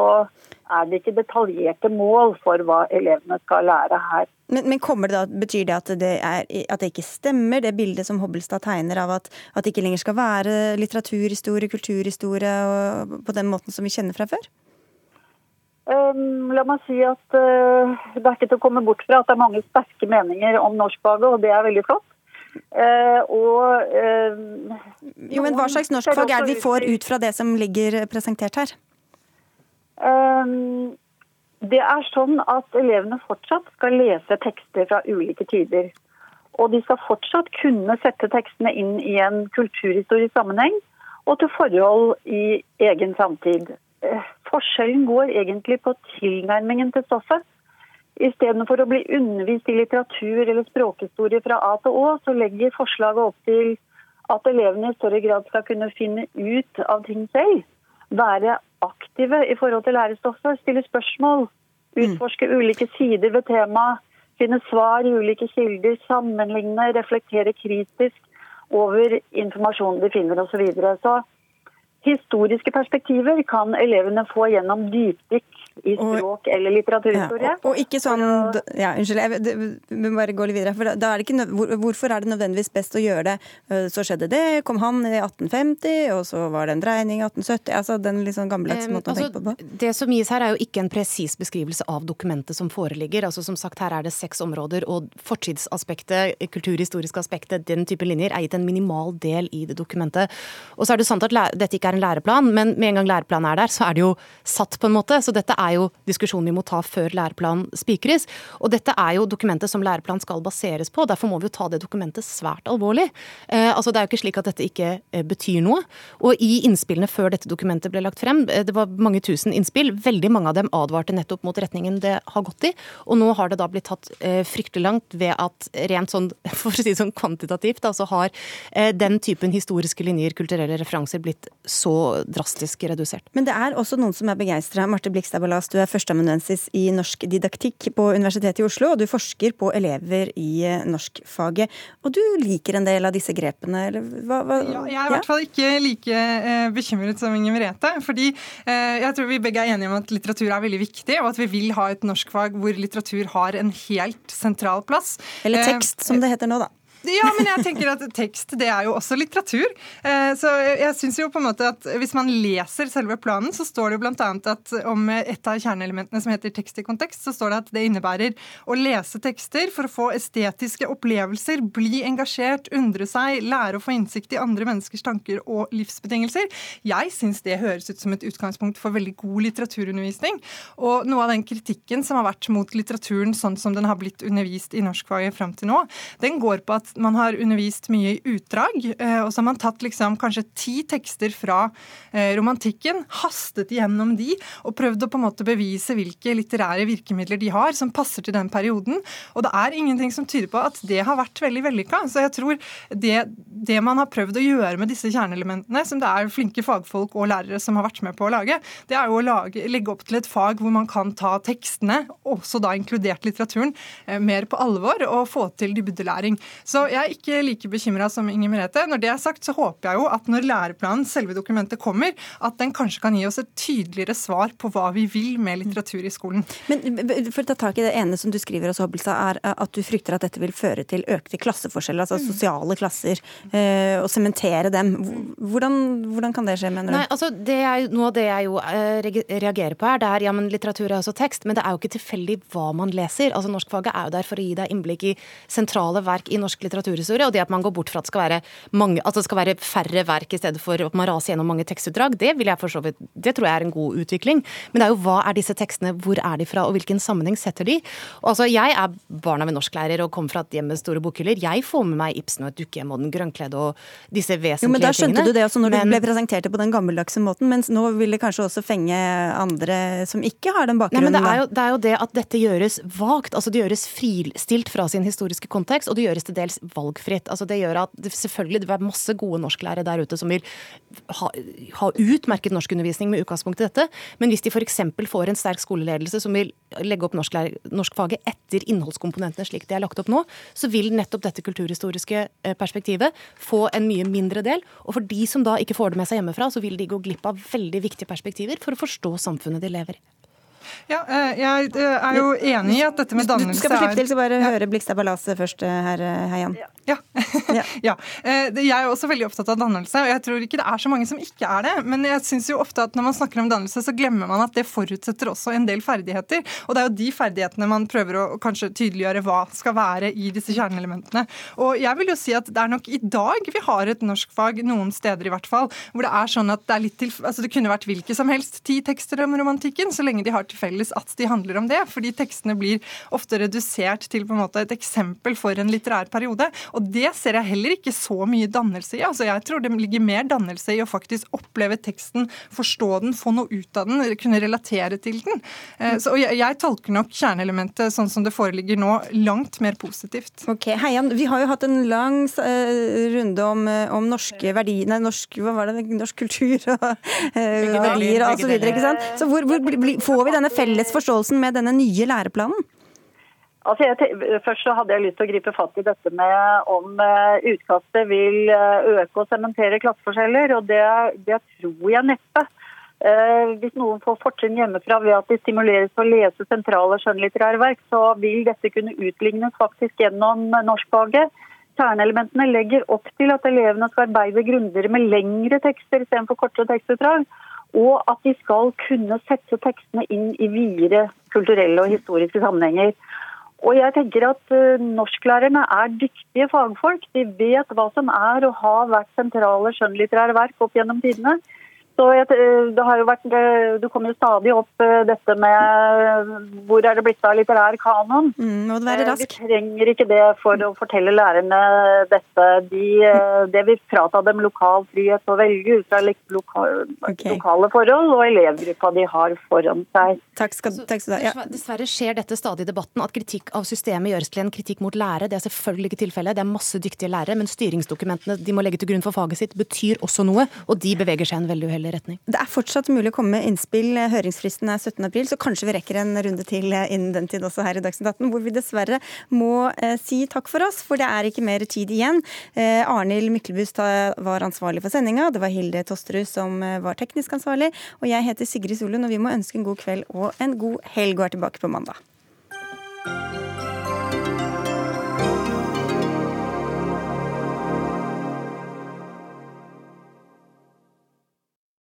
er det ikke detaljerte mål for hva elevene skal lære her. Men, men det da, Betyr det at det, er, at det, ikke stemmer, det bildet som Hobbelstad tegner av at, at, det ikke lenger skal være litteraturhistorie, kulturhistorie og på den måten som vi kjenner fra før? Um, la meg si at uh, det er ikke til å komme bort fra at det er mange sterke meninger om norskfaget, og det er veldig flott. Uh, og uh, Jo, men Hva slags norskfag er det vi får ut fra det som ligger presentert her? Um, det er sånn at elevene fortsatt skal lese tekster fra ulike tider. Og de skal fortsatt kunne sette tekstene inn i en kulturhistorisk sammenheng og til forhold i egen samtid. Forskjellen går egentlig på tilnærmingen til stoffet. Istedenfor å bli undervist i litteratur eller språkhistorie fra A til Å, så legger forslaget opp til at elevene i større grad skal kunne finne ut av ting selv. Være aktive i forhold til lærestoffet, stille spørsmål, mm. utforske ulike sider ved temaet, finne svar i ulike kilder, sammenligne, reflektere kritisk over informasjonen de finner osv. Så, videre. så Historiske perspektiver kan elevene få gjennom dypdykk i språk eller litteraturhistorie. Ja, og, og, ikke sånn ja, Unnskyld, jeg må bare gå litt videre. For da er det ikke, hvor, hvorfor er det nødvendigvis best å gjøre det? Eh, så skjedde det, kom han i 1850, og så var det en dreining i 1870. altså Den litt sånn gammeldagse måten um, altså, å tenke på. Det som gis her er jo ikke en presis beskrivelse av dokumentet som foreligger. altså Som sagt, her er det seks områder, og fortidsaspektet, kulturhistoriske aspektet, den type linjer, er gitt en minimal del i det dokumentet. Og så er det sant at dette ikke er en læreplan, men med en gang læreplanen er der, så er det jo satt på en måte. Så dette er jo diskusjonen vi må ta før læreplanen spikres. Og dette er jo dokumentet som læreplanen skal baseres på, derfor må vi jo ta det dokumentet svært alvorlig. Eh, altså Det er jo ikke slik at dette ikke eh, betyr noe. Og i innspillene før dette dokumentet ble lagt frem, eh, det var mange tusen innspill, veldig mange av dem advarte nettopp mot retningen det har gått i. Og nå har det da blitt tatt eh, fryktelig langt ved at rent sånn, for å si sånn kvantitativt, altså har eh, den typen historiske linjer, kulturelle referanser, blitt så drastisk redusert. Men det er også noen som er begeistra. Marte Blikstad Ballas, du er førsteamanuensis i norsk didaktikk på Universitetet i Oslo, og du forsker på elever i eh, norskfaget. Og du liker en del av disse grepene, eller hva? hva? Ja, jeg er i hvert fall ikke like eh, bekymret som Inger Merete. Fordi eh, jeg tror vi begge er enige om at litteratur er veldig viktig, og at vi vil ha et norskfag hvor litteratur har en helt sentral plass. Eller tekst, som det heter nå, da. Ja, men jeg tenker at tekst det er jo også litteratur. Eh, så jeg syns jo på en måte at hvis man leser selve planen, så står det jo bl.a. at om et av kjerneelementene som heter tekst i kontekst, så står det at det innebærer å lese tekster for å få estetiske opplevelser, bli engasjert, undre seg, lære å få innsikt i andre menneskers tanker og livsbetingelser. Jeg syns det høres ut som et utgangspunkt for veldig god litteraturundervisning. Og noe av den kritikken som har vært mot litteraturen sånn som den har blitt undervist i norskfaget fram til nå, den går på at man har undervist mye i utdrag. Eh, og så har man tatt liksom kanskje ti tekster fra eh, romantikken, hastet gjennom de og prøvd å på en måte bevise hvilke litterære virkemidler de har som passer til den perioden. Og det er ingenting som tyder på at det har vært veldig vellykka. Så jeg tror det, det, man har prøvd å gjøre med disse kjerneelementene, som det er flinke fagfolk og lærere som har vært med på å lage, det er jo å lage, legge opp til et fag hvor man kan ta tekstene, også da inkludert litteraturen, eh, mer på alvor og få til dybdelæring. Så jeg er ikke like bekymra som Inger Merete. Når det er sagt, så håper jeg jo at når læreplanen, selve dokumentet, kommer, at den kanskje kan gi oss et tydeligere svar på hva vi vil med litteratur i skolen. Men for å ta tak i det ene som du skriver også, Hobbelstad, er at du frykter at dette vil føre til økte klasseforskjeller, altså mm. sosiale klasser, eh, og sementere dem. Hvordan, hvordan, kan det skje, mener du? Nei, altså, det er Noe av det jeg jo eh, reagerer på her, det er ja, men litteratur er også tekst, men det er jo ikke tilfeldig hva man leser. Altså Norskfaget er jo der for å gi deg innblikk i sentrale verk i norsk litteratur litteraturhistorie, og det at man går bort fra at det skal være, mange, altså det skal være færre verk i stedet for at man raser gjennom mange tekstutdrag, det vil jeg vidt, det tror jeg er en god utvikling. Men det er jo hva er disse tekstene, hvor er de fra, og hvilken sammenheng setter de? Og altså, Jeg er barn av en norsklærer og kommer fra et hjem med store bokhyller. Jeg får med meg Ibsen og et dukkehjem og Den grønnkledde og disse vesentlige tingene. Jo, men Da skjønte tingene. du det også når men... du ble presentert på den gammeldagse måten, mens nå vil det kanskje også fenge andre som ikke har den bakgrunnen? Nei, men det er, jo, det er jo det at dette gjøres vagt. altså Det gjøres fristilt fra sin historiske kontekst, og det gjøres til dels valgfritt. Altså det gjør at det, selvfølgelig det er masse gode norsklærere der ute som vil ha, ha utmerket norskundervisning med utgangspunkt i dette, men hvis de f.eks. får en sterk skoleledelse som vil legge opp norskfaget etter innholdskomponentene slik de er lagt opp nå, så vil nettopp dette kulturhistoriske eh, perspektivet få en mye mindre del. Og for de som da ikke får det med seg hjemmefra, så vil de gå glipp av veldig viktige perspektiver for å forstå samfunnet de lever i. Ja, eh, jeg eh, er jo enig i at dette med dannelse er Du skal få slippe til, så bare ja. høre Blikstad Balase først, her, herr Heian. Ja. ja. Jeg er også veldig opptatt av dannelse, og jeg tror ikke det er så mange som ikke er det. Men jeg syns jo ofte at når man snakker om dannelse, så glemmer man at det forutsetter også en del ferdigheter. Og det er jo de ferdighetene man prøver å kanskje tydeliggjøre hva skal være i disse kjerneelementene. Og jeg vil jo si at det er nok i dag vi har et norskfag, noen steder i hvert fall, hvor det er sånn at det er litt til Altså det kunne vært hvilke som helst ti tekster om romantikken, så lenge de har til til felles at de handler om det. Fordi tekstene blir ofte redusert til på en måte et eksempel for en litterær periode. Og det ser jeg heller ikke så mye dannelse i. Altså Jeg tror det ligger mer dannelse i å faktisk oppleve teksten, forstå den, få noe ut av den, kunne relatere til den. Eh, så jeg, jeg tolker nok kjerneelementet sånn som det foreligger nå, langt mer positivt. Ok, Heian, Vi har jo hatt en lang uh, runde om, uh, om norske verdier, nei, norsk, hva var det, norsk kultur og verdier og så videre, ikke sant? Så hvor, hvor, får vi denne felles forståelsen med denne nye læreplanen? Altså jeg, først så hadde jeg lyst til å gripe fatt i dette med om uh, utkastet vil uh, øke og sementere klasseforskjeller, og det, det, tror jeg neppe. Uh, hvis noen får fortrinn hjemmefra ved at de stimuleres til å lese sentrale skjønnlitterære verk, så vil dette kunne utlignes faktisk gjennom norskfaget. Kjerneelementene legger opp til at elevene skal arbeide grundigere med lengre tekster istedenfor kortere tekstutdrag. Og at de skal kunne sette tekstene inn i videre kulturelle og historiske sammenhenger. Og jeg tenker at uh, Norsklærerne er dyktige fagfolk. De vet hva som er og har vært sentrale skjønnlitterære verk opp gjennom tidene. Så jeg, eh, det har jo vært, eh, Du kommer jo stadig opp eh, dette med hvor er det blitt av litterær kanon. Mm, må det være rask. Vi trenger ikke det for å fortelle lærerne dette. De, det vil frata dem lokal frihet å velge ut fra lokale, okay. lokale forhold og elevgruppa de har foran seg. Takk skal, takk skal du ha. Ja. Dessverre skjer dette stadig i debatten, at kritikk av systemet gjøres til en kritikk mot lærere. Det er selvfølgelig ikke tilfellet. Det er masse dyktige lærere, men styringsdokumentene de må legge til grunn for faget sitt, betyr også noe, og de beveger seg en veldig uheldig retning. Det er fortsatt mulig å komme med innspill. Høringsfristen er 17. april, så kanskje vi rekker en runde til innen den tid også her i Dagsnytt 18, hvor vi dessverre må eh, si takk for oss, for det er ikke mer tid igjen. Eh, Arnhild Myklebust var ansvarlig for sendinga, det var Hilde Tosterud som eh, var teknisk ansvarlig, og jeg heter Sigrid Solund, og vi må ønske en god kveld og en god helg og er tilbake på mandag.